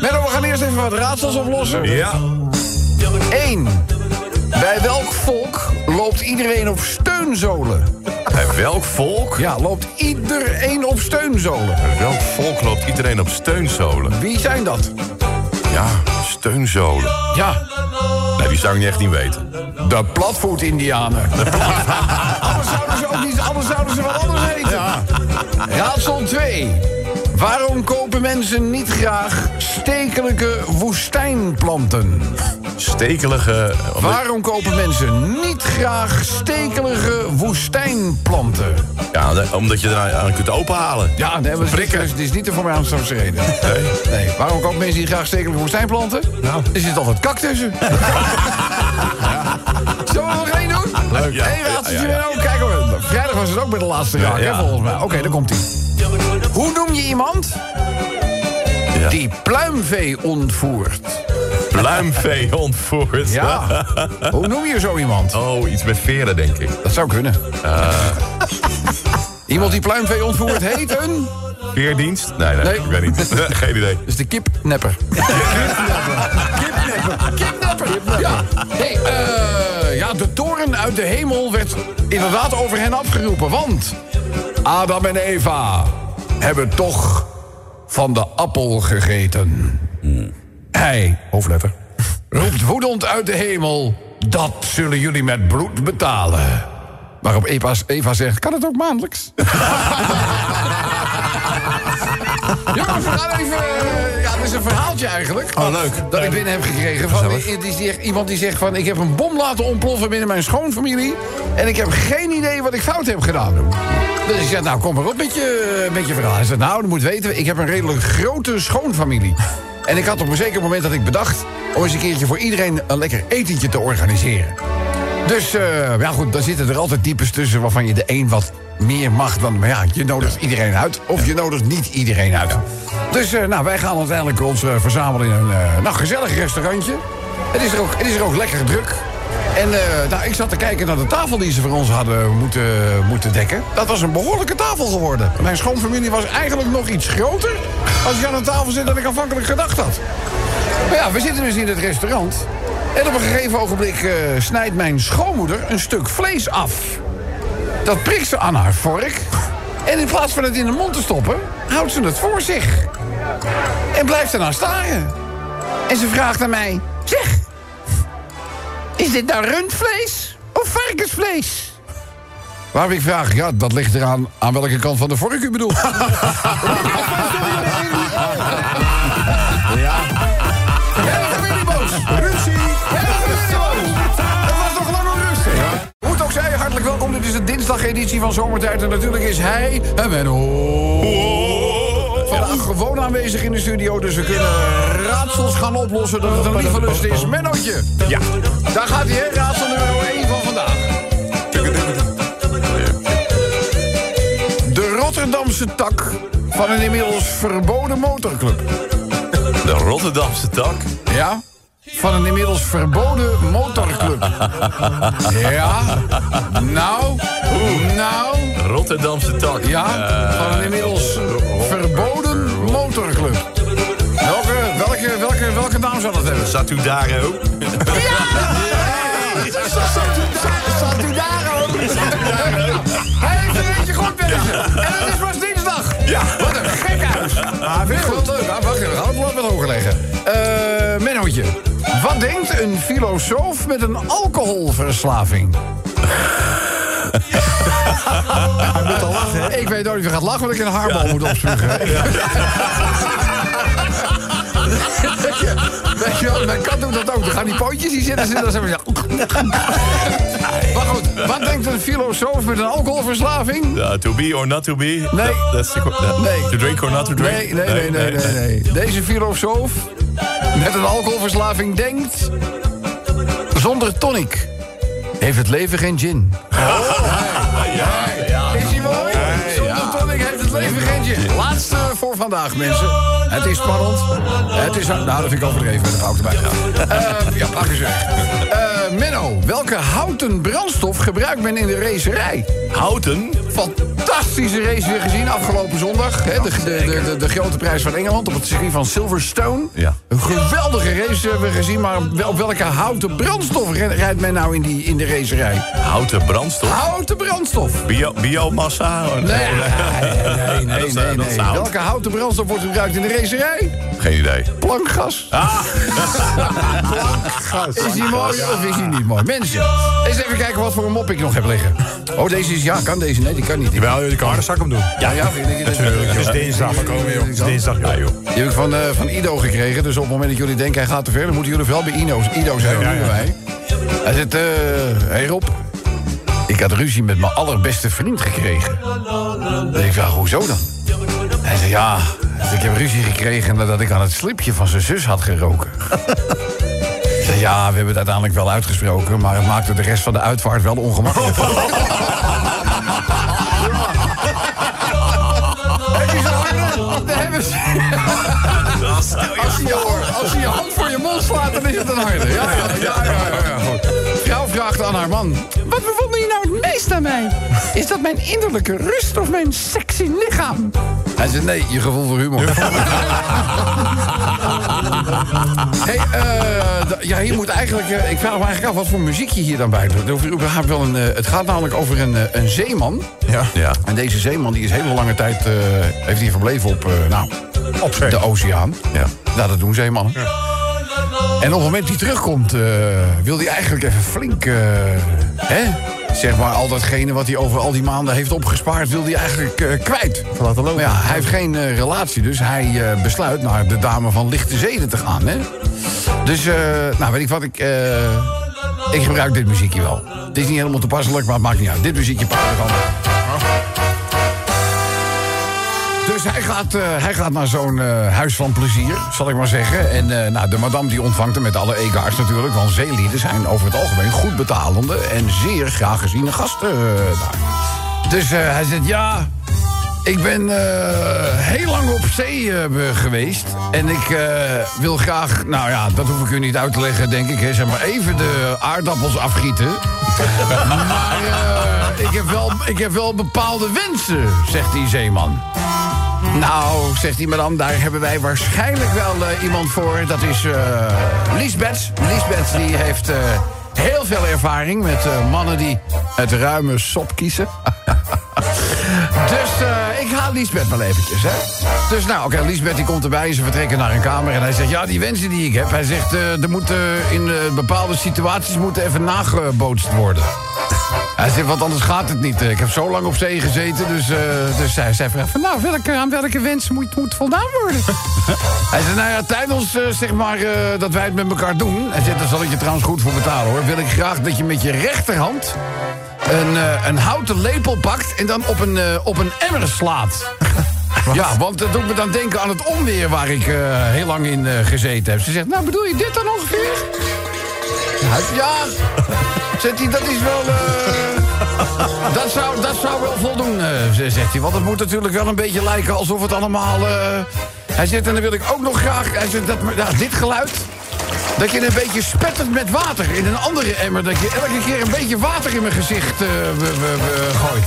Menno, we gaan eerst even wat raadsels oplossen. Ja. 1. Bij welk volk loopt iedereen op steunzolen? Bij welk volk? Ja, loopt iedereen op steunzolen. Bij welk volk loopt iedereen op steunzolen? Wie zijn dat? Ja, steunzolen. Ja, Nee, die zou ik niet echt niet weten. de platvoet-indianen. anders, zouden ze ook niet, anders zouden ze wel anders heten. Raadsel 2. Waarom kopen mensen niet graag stekelijke woestijnplanten? Stekelige... Waarom kopen mensen niet graag stekelige woestijnplanten? Ja, omdat je er aan kunt openhalen. Ja, nee, maar is, het is niet de Voormaanse reden. Nee. Nee, waarom kopen mensen niet graag stekelijke woestijnplanten? Nou. Er zit altijd kak tussen. Zullen we er nog één doen? Leuk. Ja, Eén raadseltje ja, ja, ook. Kijk hoor, vrijdag was het ook bij de laatste raak, ja. hè, volgens mij. Oké, daar komt hij. Hoe noem je iemand Ja. die pluimvee ontvoert? Pluimvee ontvoerd. Ja. Hoe noem je zo iemand? Oh, iets met veren, denk ik. Dat zou kunnen. Eh. Iemand die pluimvee ontvoert heet een... Veerdienst? Nee, nee, Nee. ik weet niet. Geen idee. Is de kipnepper. Kipnepper. Kipnepper. Ja. Hey, eh, ja, de toren uit de hemel werd inderdaad over hen afgeroepen. Want Adam en Eva hebben toch van de appel gegeten. Hij, hoofdletter, roept woedend uit de hemel... dat zullen jullie met bloed betalen. Waarop Eva, Eva zegt, kan het ook maandelijks? Jongens, we gaan even... het is een verhaaltje eigenlijk. Oh, leuk. Dat ik binnen heb gekregen van die, die zegt, iemand die zegt van... ik heb een bom laten ontploffen binnen mijn schoonfamilie... en ik heb geen idee wat ik fout heb gedaan. Dus ik zeg, nou, kom maar op met je, met je verhaal. Hij zegt, nou, je moet weten, ik heb een redelijk grote schoonfamilie. En ik had op een zeker moment dat ik bedacht... om eens een keertje voor iedereen een lekker etentje te organiseren. Dus, eh, ja goed, dan zitten er altijd types tussen... waarvan je de een wat meer mag dan... maar ja, je nodigt iedereen uit of je nodigt niet iedereen uit. Dus, eh, nou, wij gaan uiteindelijk ons eh, verzamelen in een nou, gezellig restaurantje. Het is, er ook, het is er ook lekker druk. En nou, ik zat te kijken naar de tafel die ze voor ons hadden moeten, moeten dekken. Dat was een behoorlijke tafel geworden. Mijn schoonfamilie was eigenlijk nog iets groter... als je aan een tafel zit dan ik aanvankelijk gedacht had. Maar ja, we zitten dus in het restaurant. En op een gegeven ogenblik eh, snijdt mijn schoonmoeder een stuk vlees af. Dat prikt ze aan haar vork. En in plaats van het in de mond te stoppen, houdt ze het voor zich. En blijft ernaar staren. En ze vraagt aan mij: Zeg, is dit nou rundvlees of varkensvlees? Waarop ik vraag, ja, dat ligt eraan aan welke kant van de vork u bedoelt. Dit is de dinsdageditie van Zomertijd. En natuurlijk is hij en Menno. Vandaag gewoon aanwezig in de studio. Dus we kunnen raadsels gaan oplossen dat het een lieve lust is. Mennootje. Ja. Daar gaat hij, hè? Raadsel nummer 1 van vandaag. De Rotterdamse tak van een inmiddels verboden motorclub. De Rotterdamse tak. Ja? Van een inmiddels verboden motorclub. Ja? Nou? Nou? Rotterdamse tak. Ja? Van een inmiddels verboden motorclub. Welke, welke, welke, welke naam zou dat hebben? Satudaro. Zat u daar ook? Hij heeft er eentje goed deze. En het is pas. Ja. Wat een gek huis. Ah, vind ik wel leuk. Ah, wacht even, we gaan het wel wat hoger leggen. Eh, Mennootje. Wat denkt een filosoof met een alcoholverslaving? Hij moet al lachen, hè? Ik weet niet of hij gaat lachen, want ik een haarbal moet opspugen. Weet je wel, mijn kat doet dat ook. Dan ga aan die pootjes die zitten ze dan zeggen ze... Maar goed, wat denkt een filosoof met een alcoholverslaving? To be or not to be? Nee. That- that's the that- Nee. To drink or not to drink? Nee, nee, nee, nee, nee, nee. Deze filosoof met een alcoholverslaving denkt... Zonder tonic heeft het leven geen gin. Ja, ja. Het leven geen gin. Laatste voor vandaag, mensen. Het is spannend. Het is... Nou, dat vind ik overdreven. Dat hou ik erbij. Eh, ja, pak eens weg. Eh, Menno, welke houten brandstof gebruikt men in de racerij? Houten? Fantastische race weer gezien afgelopen zondag. Hè, de, de, de, de, grote prijs van Engeland op het circuit van Silverstone. Ja. Een geweldige race hebben we gezien. Maar op welke houten brandstof ri- rijdt men nou in, die, in de racerij? Houten brandstof? Houten brandstof. Bio, biomassa? Nee, nee, nee, nee. Hout. Welke houten brandstof wordt gebruikt in de racerij? Geen idee. Plankgas. Is die mooi of is niet mooi? Mensen, eens even kijken wat voor een mop ik nog heb liggen. Oh, deze is... Ja, kan deze? Nee, die kan niet. Jawel, die kan. Zal ik hem doen. Ja, ja, vind ik Het is dinsdag. Het is dinsdag, joh. Die heb ik van, eh, van Ido gekregen. Dus op het moment dat jullie denken hij gaat te ver... dan moeten jullie wel bij Ido, Ido zijn. Ja, Ja, ja, ja. Wij. Hij zegt... eh hey Rob, ik had ruzie met mijn allerbeste vriend gekregen. En ik vraag, hoezo dan? Hij zegt, ja, ik heb ruzie gekregen... nadat ik aan het slipje van zijn zus had geroken. Ja, we hebben het uiteindelijk wel uitgesproken... maar het maakte de rest van de uitvaart wel ongemakkelijk. Ze. Als je, je- als je je hand voor je mond slaat, dan is het een harde. Ja, ja, ja, ja, ja, vraagt aan haar man... Wat bewonder je nou het meest aan mij? Is dat mijn innerlijke rust of mijn sexy lichaam? Hij zegt, nee, je gevoel voor humor. hey, eh, ja, hier moet eigenlijk... eh, ik vraag me eigenlijk af wat voor muziek je hier dan bij doet. Wel een, eh, het gaat namelijk over een, een zeeman. Ja. Ja. En deze zeeman die is hele lange tijd eh, heeft hij verbleven op, eh, nou, Op zee. de oceaan. Ja. Nou, dat doen zeemannen. En op het moment dat hij terugkomt, eh, wil hij eigenlijk even flink... eh, hè? Zeg maar, al datgene wat hij over al die maanden heeft opgespaard... wil hij eigenlijk eh, kwijt. laten lopen. Maar ja, hij heeft geen relatie, dus hij besluit naar de dame van lichte zeden te gaan. Hè? Dus, nou, weet ik wat, ik, ik gebruik dit muziekje wel. Het is niet helemaal toepasselijk, maar het maakt niet uit. Dit muziekje pak ik Dus hij gaat, eh, hij gaat naar zo'n eh, huis van plezier, zal ik maar zeggen. En eh, nou, de madame die ontvangt hem met alle egaars natuurlijk. Want zeelieden zijn over het algemeen goed betalende... en zeer graag geziene gasten daar. Dus hij zegt, ja, ik ben heel lang op zee geweest. En ik wil graag, nou ja, dat hoef ik u niet uit te leggen, denk ik. Hè, zeg maar even de aardappels afgieten. maar ik, heb wel, ik heb wel bepaalde wensen, zegt die zeeman. Nou, zegt die madame, daar hebben wij waarschijnlijk wel eh, iemand voor. Dat is eh Lisbeth. Lisbeth die heeft eh, heel veel ervaring met eh, mannen die het ruime sop kiezen. dus eh, ik haal Lisbeth wel eventjes, hè. Dus nou, oké, Lisbeth die komt erbij ze vertrekken naar een kamer. En hij zegt, ja, die wensen die ik heb. Hij zegt, eh, er moeten in eh, bepaalde situaties moeten even nagebootst worden. Hij zegt, want anders gaat het niet. Ik heb zo lang op zee gezeten, dus, dus hij zei van... nou, welke, aan welke wens moet, moet voldaan worden? hij zei, nou ja, tijdens zeg maar, dat wij het met elkaar doen... Hij zegt, daar zal ik je trouwens goed voor betalen, hoor... wil ik graag dat je met je rechterhand een, eh, een houten lepel pakt... en dan op een, eh, op een emmer slaat. Ja, want dat doet me dan denken aan het onweer waar ik eh, heel lang in gezeten heb. Ze zegt, nou bedoel je dit dan ongeveer? Ja, zegt hij, dat is wel... dat, zou, dat zou wel voldoen, zegt hij. Want het moet natuurlijk wel een beetje lijken alsof het allemaal... hij zegt, en dan wil ik ook nog graag... Hij zegt, dat, ja, dit geluid... Dat je een beetje spettert met water in een andere emmer. Dat je elke keer een beetje water in mijn gezicht we gooit.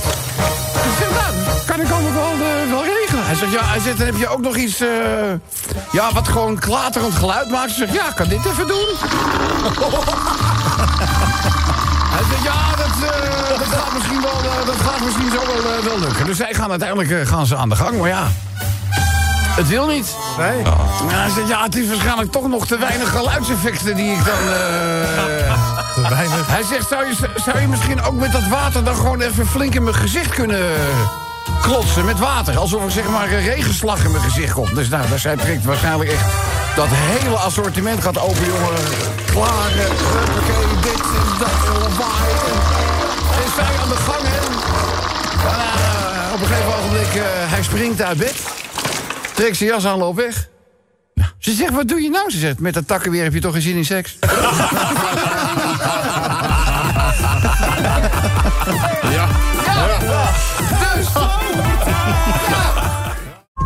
Ik zeg, kan ik allemaal wel, eh, wel regelen. Hij zegt, ja, hij zegt, dan heb je ook nog iets... eh, ja, wat gewoon klaterend geluid maakt. Ze zegt, ja, kan dit even doen? Hij zegt, ja, dat, gaat misschien wel, dat gaat misschien zo wel, wel lukken. Dus zij gaan uiteindelijk gaan ze aan de gang, maar ja... Het wil niet. Nee. Ja, hij zegt, ja, het is waarschijnlijk toch nog te weinig geluidseffecten die ik dan... eh, Te weinig. hij zegt, zou je, zou je misschien ook met dat water dan gewoon even flink in mijn gezicht kunnen klotsen met water? Alsof er zeg maar een regenslag in mijn gezicht komt. Dus nou, daar zij trekt waarschijnlijk echt Dat hele assortiment gaat open, jongen. Klaren, huppakee, dit en dat en lawaai. En, zij aan de gang, hè. Eh, op een gegeven ogenblik, eh, hij springt uit bed. Trekt zijn jas aan, loopt weg. Ze zegt, wat doe je nou? Ze zegt, met dat takkenweer heb je toch geen zin in seks? Ja. Dus. Ja.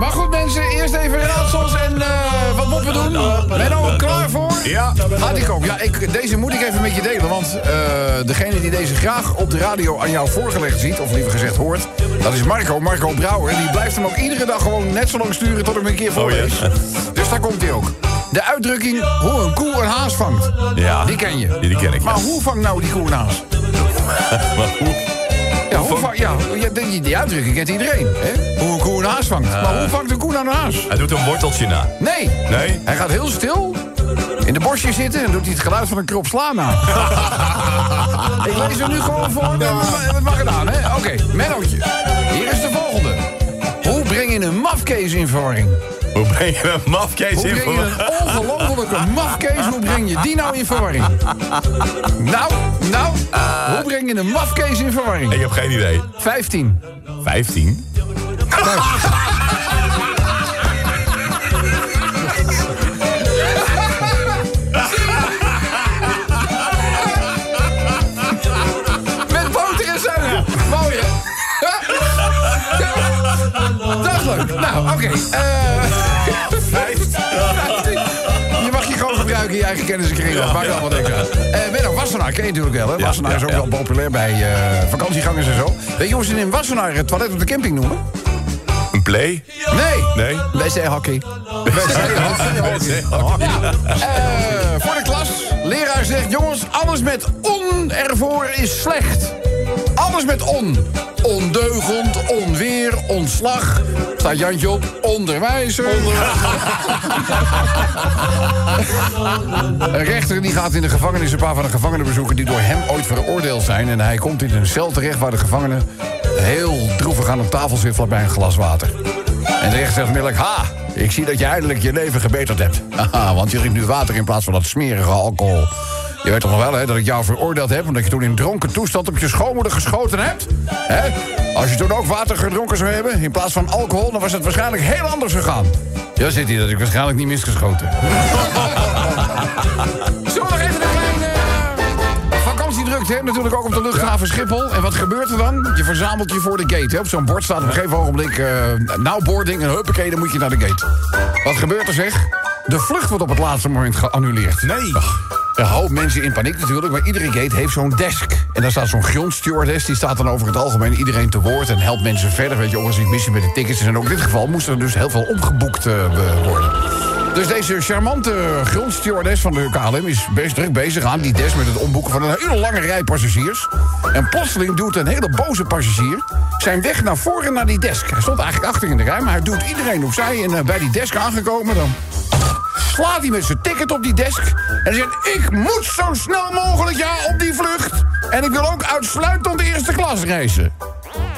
Maar goed, mensen, eerst even raadsels en eh, wat moeten we doen? Ben je klaar voor? Ja. Ik ook. Ja, ik, deze moet ik even met je delen. Want eh, degene die deze graag op de radio aan jou voorgelegd ziet... of liever gezegd hoort, dat is Marco, Marco Brouwer. Die blijft hem ook iedere dag gewoon net zo lang sturen... tot ik hem een keer voorlees. Dus daar komt hij ook. De uitdrukking hoe een koe een haas vangt. Ja. Die ken je. Die, die ken ik, Maar ja. hoe vangt nou die koe een haas? Maar hoe? Ja, hoe vang- ja, die, die uitdrukking kent iedereen. Hè? Hoe een koe een haas vangt. Maar hoe vangt een koe nou een haas? Hij doet een worteltje na. Nee. Nee? Hij gaat heel stil in de bosjes zitten en doet hij het geluid van een krop sla na. Ik lees hem nu gewoon voor. Het maar gedaan, hè? Oké, Mennootje. Hier is de volgende. Hoe breng je een mafkees in verwarring? Hoe breng je een mafkees Hoe in breng je voor... een ongelofelijke mafkees, hoe breng je die nou in verwarring? Nou, nou, hoe breng je een mafkees in verwarring? Ik heb geen idee. 15. 15? Gebruiken in je eigen kennis en kring. Dat maakt allemaal niks uit. Eh Menno, Wassenaar ken je natuurlijk wel, hè? Wassenaar is ook wel populair bij eh, vakantiegangers en zo. Weet je hoe ze in Wassenaar het toilet op de camping noemen? Een play? Nee. Nee? Wc-hockey. Wc-hockey. Ja, eh, voor de klas. Leraar zegt, jongens, alles met on ervoor is slecht. Alles met on. Ondeugend, onweer, ontslag. Staat Jantje op, onderwijzer. Een rechter die gaat in de gevangenis een paar van de gevangenen bezoeken... die door hem ooit veroordeeld zijn. En hij komt in een cel terecht waar de gevangenen... heel droevig aan een tafel zit vlakbij een glas water. En de rechter zegt onmiddellijk... Ha, ik zie dat je eindelijk je leven gebeterd hebt. Haha, want je drinkt nu water in plaats van dat smerige alcohol. Je weet toch nog wel hè, dat ik jou veroordeeld heb... omdat je toen in dronken toestand op je schoonmoeder geschoten hebt? Hè? Als je toen ook water gedronken zou hebben... in plaats van alcohol, dan was het waarschijnlijk heel anders gegaan. Ja, zit hij dat ik waarschijnlijk niet misgeschoten. Zullen we nog even een kleine eh, vakantiedrukte hè? Natuurlijk ook op de luchthaven Schiphol. En wat gebeurt er dan? Je verzamelt je voor de gate. Hè? Op zo'n bord staat op een gegeven ogenblik... eh nou boarding en huppakee, dan moet je naar de gate. Wat gebeurt er zeg? De vlucht wordt op het laatste moment geannuleerd. Nee. Een hoop mensen in paniek natuurlijk, maar iedere gate heeft zo'n desk. En daar staat zo'n grondstewardess, die staat dan over het algemeen iedereen te woord... en helpt mensen verder, weet je, ze iets missen met de tickets. En ook in dit geval moest er dus heel veel omgeboekt eh, worden. Dus deze charmante grondstewardess van de KLM is best druk bezig aan die desk... met het omboeken van een hele lange rij passagiers. En plotseling doet een hele boze passagier zijn weg naar voren naar die desk. Hij stond eigenlijk achter in de rij, maar hij doet iedereen opzij... en eh, bij die desk aangekomen dan slaat hij met zijn ticket op die desk... en zegt, ik moet zo snel mogelijk, ja, op die vlucht... en ik wil ook uitsluitend de eerste klas reizen.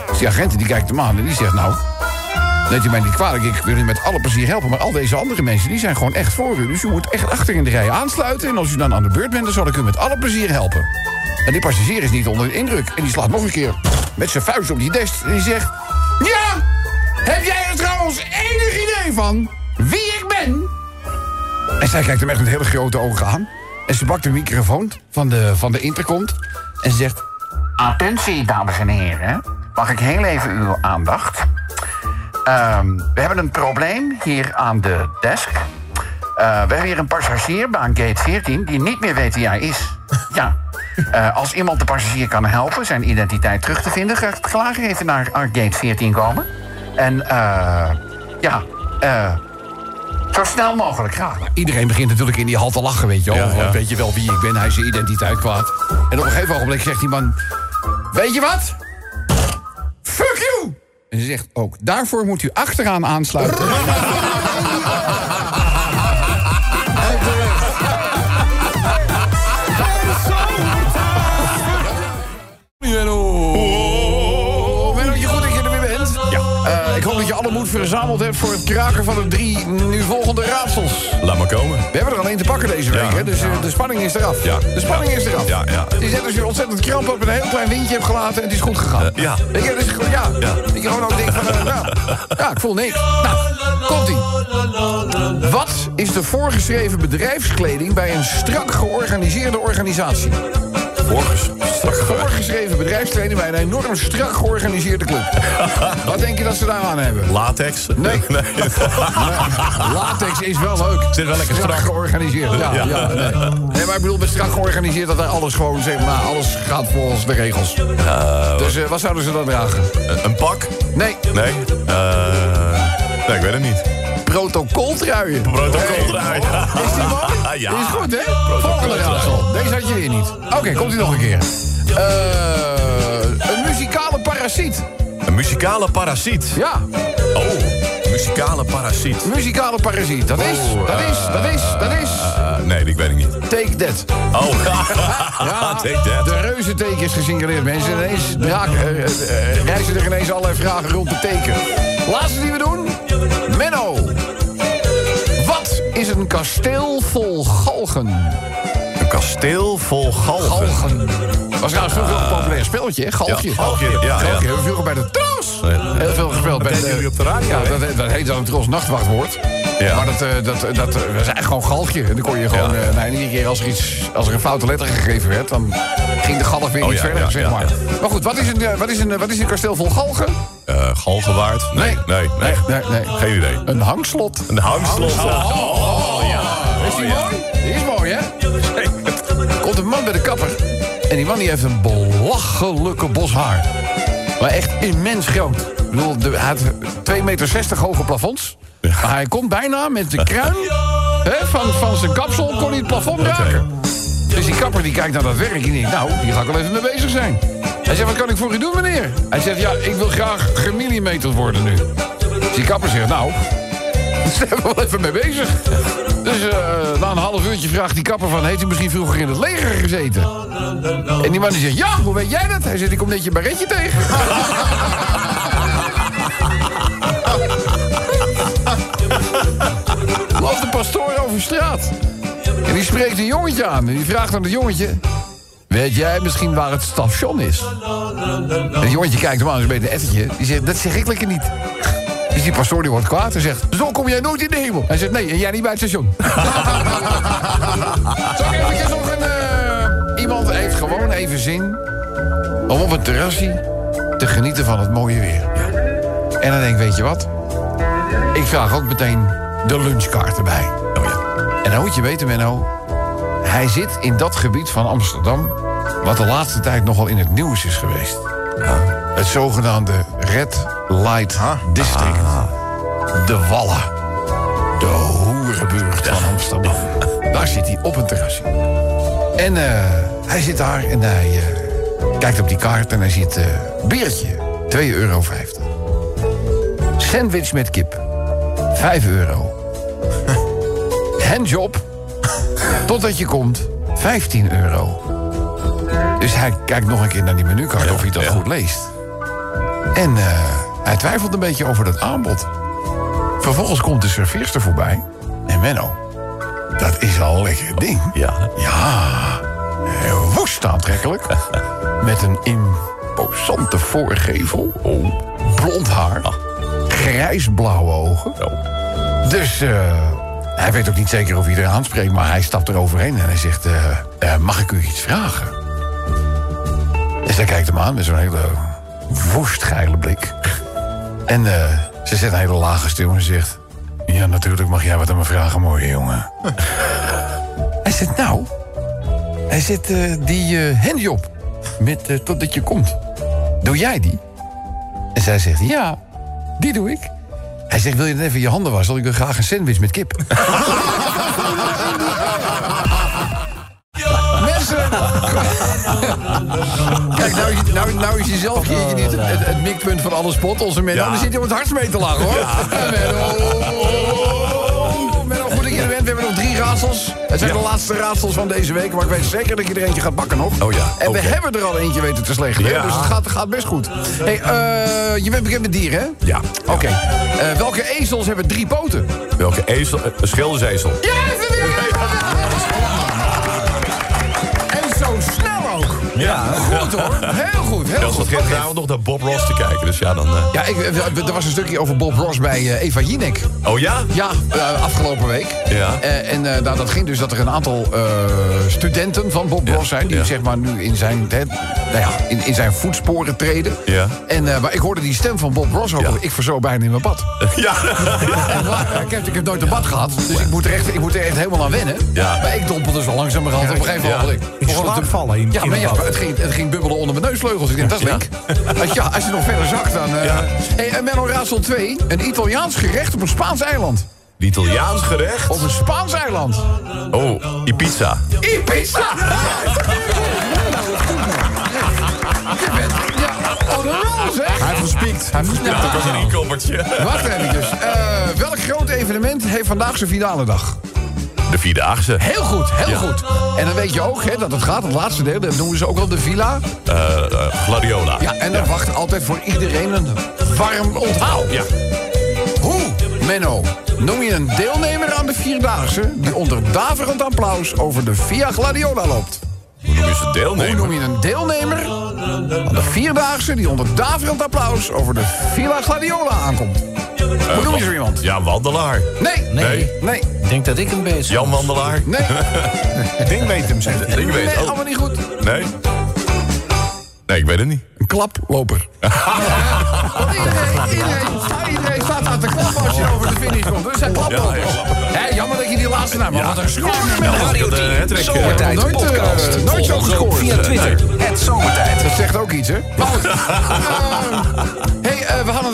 Dus die agent die kijkt hem aan en die zegt, nou... Neemt u mij niet kwalijk, ik wil u met alle plezier helpen... maar al deze andere mensen, die zijn gewoon echt voor u. Dus u moet echt achter in de rij aansluiten... en als u dan aan de beurt bent, dan zal ik u met alle plezier helpen. En die passagier is niet onder de indruk. En die slaat nog een keer met zijn vuist op die desk en die zegt... Ja, heb jij er trouwens enig idee van? En zij kijkt hem echt met hele grote ogen aan. En ze pakt de microfoon van de, van de intercom. En ze zegt... Attentie, dames en heren. Mag ik heel even uw aandacht? Ehm, we hebben een probleem hier aan de desk. Eh, we hebben hier een passagier bij gate 14 die niet meer weet wie hij is. Ja. Eh, als iemand de passagier kan helpen zijn identiteit terug te vinden... gaat graag even naar gate 14 komen. En eh, ja, eh... Zo snel mogelijk, graag. Iedereen begint natuurlijk in die hal te lachen, weet je wel. Ja, ja. Weet je wel wie ik ben, hij is zijn identiteit kwaad. En op een gegeven ogenblik zegt die man... Weet je wat? Fuck you! En ze zegt ook, daarvoor moet u achteraan aansluiten. moed verzameld hebt voor het kraken van de drie nu volgende raadsels. Laat maar komen. We hebben er alleen te pakken deze week, Ja, hè? dus eh, de spanning is eraf. Ja. De spanning is eraf. Ja, ja. Het is net als je ontzettend kramp op een heel klein windje hebt gelaten en het is goed gegaan. Eh, ja. Je, dus, ja. Ja. Je gewoon ook denkt van, eh, ja, ja, ik voel niks. Nou, komt-ie. Wat is de voorgeschreven bedrijfskleding bij een strak georganiseerde organisatie? Voorgeschreven bedrijfskleding bij een enorm strak georganiseerde club. Wat denk je dat ze daar aan hebben? Latex? Nee. nee. Latex is wel leuk. Zit wel lekker strak. georganiseerd. Ja, ja. Ja. nee. nee, maar ik bedoel met strak georganiseerd dat er alles gewoon, zeg maar, alles gaat volgens de regels. dus eh, wat zouden ze dan dragen? Een pak? Nee, Nee. Eh nee, ik weet het niet. Protocoltruien. Protocoltrui. Is die mooi? Ja. Die is goed, hè? Volgende raadsel. Deze had je weer niet. Oké, komt hij nog een keer. Eh, een muzikale parasiet. Een muzikale parasiet. Ja, Oh, muzikale parasiet. muzikale parasiet. Dat is, dat is, dat is, dat is. Eh, nee, ik weet het niet. Take that. Oh, Ja, take that. de reuzenteken is gesignaleerd. Mensen ineens draak, eh, eh, eh, reizen er ineens allerlei vragen rond de teken. Laatste die we doen. Menno. Wat is een kasteel vol galgen? Een kasteel vol galgen. Galgen. Was trouwens vroeger een populair spelletje, hè? Galgje. Ja, galgje, ja, ja. Galgje. Hebben we vroeger bij de Tros heel veel gespeeld. Bij deden jullie op de radio, Ja, dat, dat heet dan een Tros nachtwachtwoord. Ja. Maar dat, eh, dat, dat, dat was eigenlijk gewoon galgje. En dan kon je gewoon... Ja. eh, nou, iedere keer als er, iets, als er een foute letter gegeven werd... dan ging de galg weer Oh, iets verder, zeg maar. Maar goed, wat is, een, eh, wat, is een, wat is een kasteel vol galgen? Eh, galgenwaard? Nee, nee, nee. Nee, nee. Geen idee. Een hangslot. Een hangslot. Oh, ja. Is die mooi? Die is mooi, hè? Komt een man bij de kapper. En die man die heeft een belachelijke bos haar. Maar echt immens groot. Ik bedoel, hij had 2,60 meter hoge plafonds. Maar hij komt bijna met de kruin hè, van, van zijn kapsel... kon hij het plafond raken. Dus die kapper die kijkt naar dat werk en die denkt... nou, hier ga ik wel even mee bezig zijn. Hij zegt, wat kan ik voor u doen, meneer? Hij zegt, ja, ik wil graag gemillimeterd worden nu. Dus die kapper zegt, nou... Daar zijn we wel even mee bezig. Dus eh, na een half uurtje vraagt die kapper van... heeft u misschien vroeger in het leger gezeten? En die man die zegt, ja, hoe weet jij dat? Hij zegt, ik kom net je barretje tegen. Loopt de pastoor over straat. En die spreekt een jongetje aan. En die vraagt aan het jongetje... Weet jij misschien waar het station is? En het jongetje kijkt hem aan, is een beetje een. Die zegt, dat zeg ik lekker niet. Dus die pastoor die wordt kwaad en zegt... Zo kom jij nooit in de hemel. Hij zegt, nee, en jij niet bij het station. Zo even nog een... eh, iemand heeft gewoon even zin... om op een terrasje te genieten van het mooie weer. En dan denk ik, weet je wat? Ik vraag ook meteen de lunchkaart erbij. Oh ja. En dan moet je weten, Menno... hij zit in dat gebied van Amsterdam... wat de laatste tijd nogal in het nieuws is geweest. Het zogenaamde Red Light District. De Wallen. De hoerenbuurt van Amsterdam. Daar zit hij op een terrasje. En eh, hij zit daar en hij eh, kijkt op die kaart en hij ziet eh biertje, 2,50 euro. Sandwich met kip, 5 euro. Handjob, totdat je komt, 15 euro. Dus hij kijkt nog een keer naar die menukaart of hij dat ja. goed leest. En eh, hij twijfelt een beetje over dat aanbod. Vervolgens komt de serveerster voorbij. En Menno, dat is al een lekker ding. Ja. Ja, heel woest aantrekkelijk. Met een imposante voorgevel. Oh, blond haar. Grijsblauwe ogen. Dus eh, hij weet ook niet zeker of hij er aanspreekt... maar hij stapt er overheen en hij zegt... eh, eh, mag ik u iets vragen? Dus hij kijkt hem aan met zo'n hele woestgeile blik. En ze zet een hele lage stil en zegt... Ja, natuurlijk mag jij wat aan me vragen, mooie jongen. hij zegt, nou... Hij zet die eh handjob met totdat je komt. Doe jij die? En zij zegt, ja, die doe ik. Hij zegt, wil je dan even je handen wassen? Ik wil graag een sandwich met kip. Mensen... Kijk, nou, is- nou, nou is hij zelf een keertje niet het, het mikpunt van alle spot. Onze Ja. dan zit hij op het hardst mee te lachen, hoor. Menno. Raadsels. Het zijn Ja. de laatste raadsels van deze week. Maar ik weet zeker dat je er eentje gaat bakken nog. Oh ja, En we hebben er al eentje weten te slechten. Ja. Dus het gaat, gaat best goed. Hey, eh, je bent bekend met dieren, hè? Ja. Oké. Eh, welke ezels hebben drie poten? Welke ezel? eh, Een schildersezel. Ja, En Ja. Goed hoor. Heel goed, heel goed. gisteravond nog naar Bob Ross te kijken. Dus ja, dan... eh, Ja, ik, eh, er was een stukje over Bob Ross bij eh, Eva Jinek. Oh ja? Ja, eh, afgelopen week. Ja. Eh, en eh, nou, dat ging dus dat er een aantal eh, studenten van Bob Ja, Ross zijn... die ja. zeg maar nu in zijn, hè, nou ja, in, in zijn voetsporen treden. Ja. En, eh, maar ik hoorde die stem van Bob Ross ook. Ja. Ik verzo bijna in mijn bad. Ja. Ik, heb, ik heb nooit een bad gehad, dus ik moet er echt, ik moet er echt helemaal aan wennen. Ja. Maar ik dompelde zo langzamerhand op een gegeven Ja. moment. In slaap vallen in, Ja, in maar het ja, bad. het ging, het ging bubbelen onder mijn neusvleugels. Ik denk, dat is link. Als, ja, als je nog verder zakt, dan... eh Ja. Hey, en Menno Raadsel 2, een Italiaans gerecht op een Spaans eiland. Een Italiaans gerecht. Op een Spaans eiland. Oh, Ibiza. Ibiza! Ja, oh, de rol, zeg. Hij heeft gespiekt. Hij heeft gespiekt. Dat was een inkoppertje. Wacht even. Dus. Eh, welk groot evenement heeft vandaag zijn finale dag? De Vierdaagse. Heel goed, heel Ja. goed. En dan weet je ook hè, dat het gaat, het laatste deel, dat noemen ze ook wel de villa. Eh, eh, Gladiola. Ja, en er wacht altijd voor iedereen een warm onthaal. Ja. Hoe, Menno, noem je een deelnemer aan de Vierdaagse... die onder daverend applaus over de Via Gladiola loopt? Hoe noem je ze Hoe deelnemer? noem je een deelnemer aan de Vierdaagse... die onder daverend applaus over de Villa Gladiola aankomt? Hoe noem je zo iemand? Ja, wandelaar. Nee, Nee. nee, denk dat ik hem bezig Jan Wandelaar. nee, denk weet hem, zegt hij. Ik weet nee. Oh, allemaal niet goed. nee. Nee, ik weet het niet. Een klaploper. Iedereen, iedereen, iedereen staat aan te klappen als je over de finish komt. Dus zijn klaplopers. Ja, jammer dat je die laatste naam had. Wat een score. Radio de 10, hattrick, eh, Zomertijd nooit, eh, podcast. nooit zo gescoord. via Twitter. Het Zomertijd. Dat zegt ook iets, hè? Maar goed. Eh,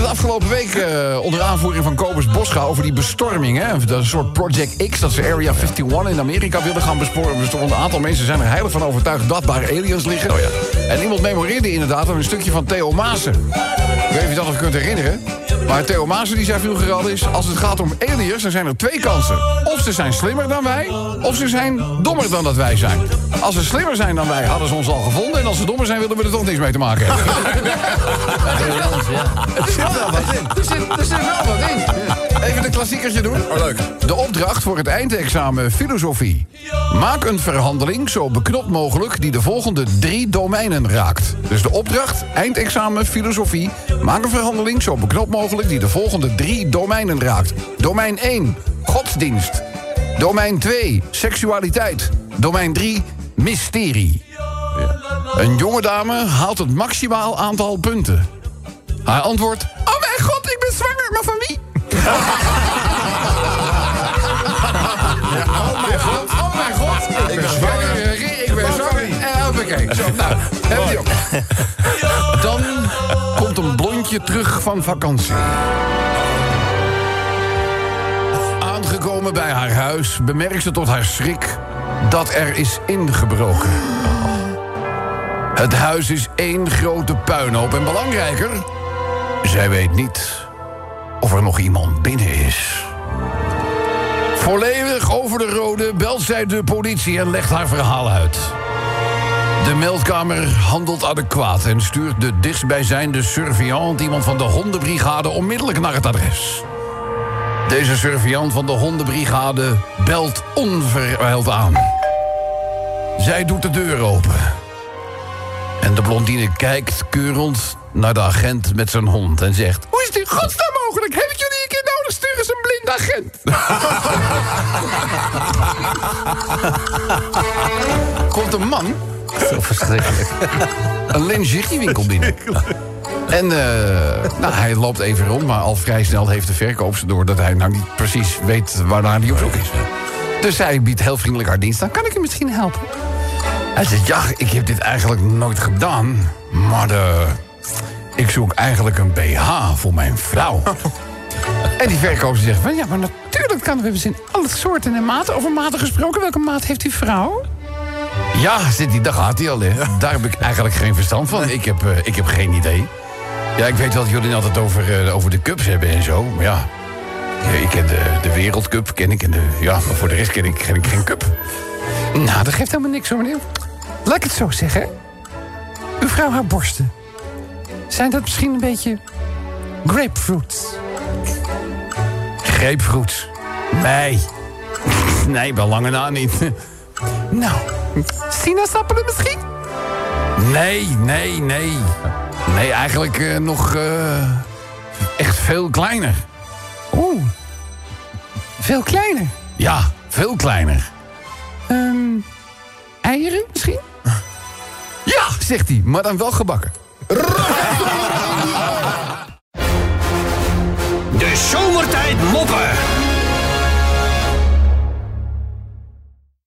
afgelopen week eh, onder aanvoering van Kobus Boscha over die bestorming. Hè? Dat een soort Project X, dat ze Area 51 in Amerika wilden gaan besporen. Dus een aantal mensen zijn er heilig van overtuigd dat daar aliens liggen. Oh ja. En iemand memoreerde inderdaad een stukje van Theo Maassen. Ik weet niet of je dat nog kunt herinneren. Maar Theo Maassen die zei vroeger al is... als het gaat om aliens, dan zijn er twee kansen. Of ze zijn slimmer dan wij, of ze zijn dommer dan dat wij zijn. Als ze slimmer zijn dan wij, hadden ze ons al gevonden. En als ze dommer zijn, willen we er toch niks mee te maken hebben. Er zit wel wat in. Er zit, er zit wel wat in. Even een klassiekertje doen. Oh, leuk. De opdracht voor het eindexamen filosofie. Maak een verhandeling zo beknopt mogelijk die de volgende drie domeinen raakt. Dus de opdracht, eindexamen filosofie. Maak een verhandeling zo beknopt mogelijk die de volgende drie domeinen raakt. Domein 1, godsdienst. Domein 2, seksualiteit. Domein 3, mysterie. Een jonge dame haalt het maximaal aantal punten. Haar antwoord... Oh mijn god, ik ben zwanger, maar van wie? Oh mijn god, oh mijn god. Ik ben zwanger, ik ben zwanger. En hoppakee. Zo, nou, we die ook. Dan komt een blondje terug van vakantie. Aangekomen bij haar huis bemerkt ze tot haar schrik dat er is ingebroken. Het huis is één grote puinhoop en belangrijker... zij weet niet of er nog iemand binnen is. Volledig over de rode belt zij de politie en legt haar verhaal uit. De meldkamer handelt adequaat en stuurt de dichtstbijzijnde surveillant... iemand van de hondenbrigade onmiddellijk naar het adres. Deze surveillant van de hondenbrigade belt onverwijld aan. Zij doet de deur open. En de blondine kijkt keurend naar de agent met zijn hond en zegt... Hoe is in godsnaam mogelijk? Heb ik jullie een keer nodig? Stuur eens een blind agent. Komt een man Zo verschrikkelijk. een lingeriewinkel binnen. En eh, nou, hij loopt even rond, maar al vrij snel heeft de verkoopster door... dat hij nou niet precies weet waarnaar hij op zoek is. Dus hij biedt heel vriendelijk haar dienst aan. Kan ik je misschien helpen? Hij zegt, ja, ik heb dit eigenlijk nooit gedaan. Maar de, ik zoek eigenlijk een BH voor mijn vrouw. En die verkoper zegt van, ja, maar natuurlijk kan. We hebben ze in alle soorten en maten. Over maten gesproken, welke maat heeft uw vrouw? Ja, zit hij, daar gaat hij al, hè. Daar heb ik eigenlijk geen verstand van. Ik heb, eh, ik heb geen idee. Ja, ik weet wel dat jullie het altijd over, eh, over de cups hebben en zo. Maar ja, Ja, ik ken de, de Wereldcup, ken ik. En de, ja, maar voor de rest ken ik, ken ik geen cup. Nou, dat geeft helemaal niks hoor, meneer. Laat ik het zo zeggen. Uw vrouw haar borsten. Zijn dat misschien een beetje grapefruit? Grapefruit? Nee. Nee, wel lange na niet. Nou, sinaasappelen misschien? Nee, nee, nee. Nee, eigenlijk eh, nog eh, echt veel kleiner. Oeh, veel kleiner? Ja, veel kleiner. Ehm, eieren misschien? Ja, zegt hij, maar dan wel gebakken. De zomertijd moppen.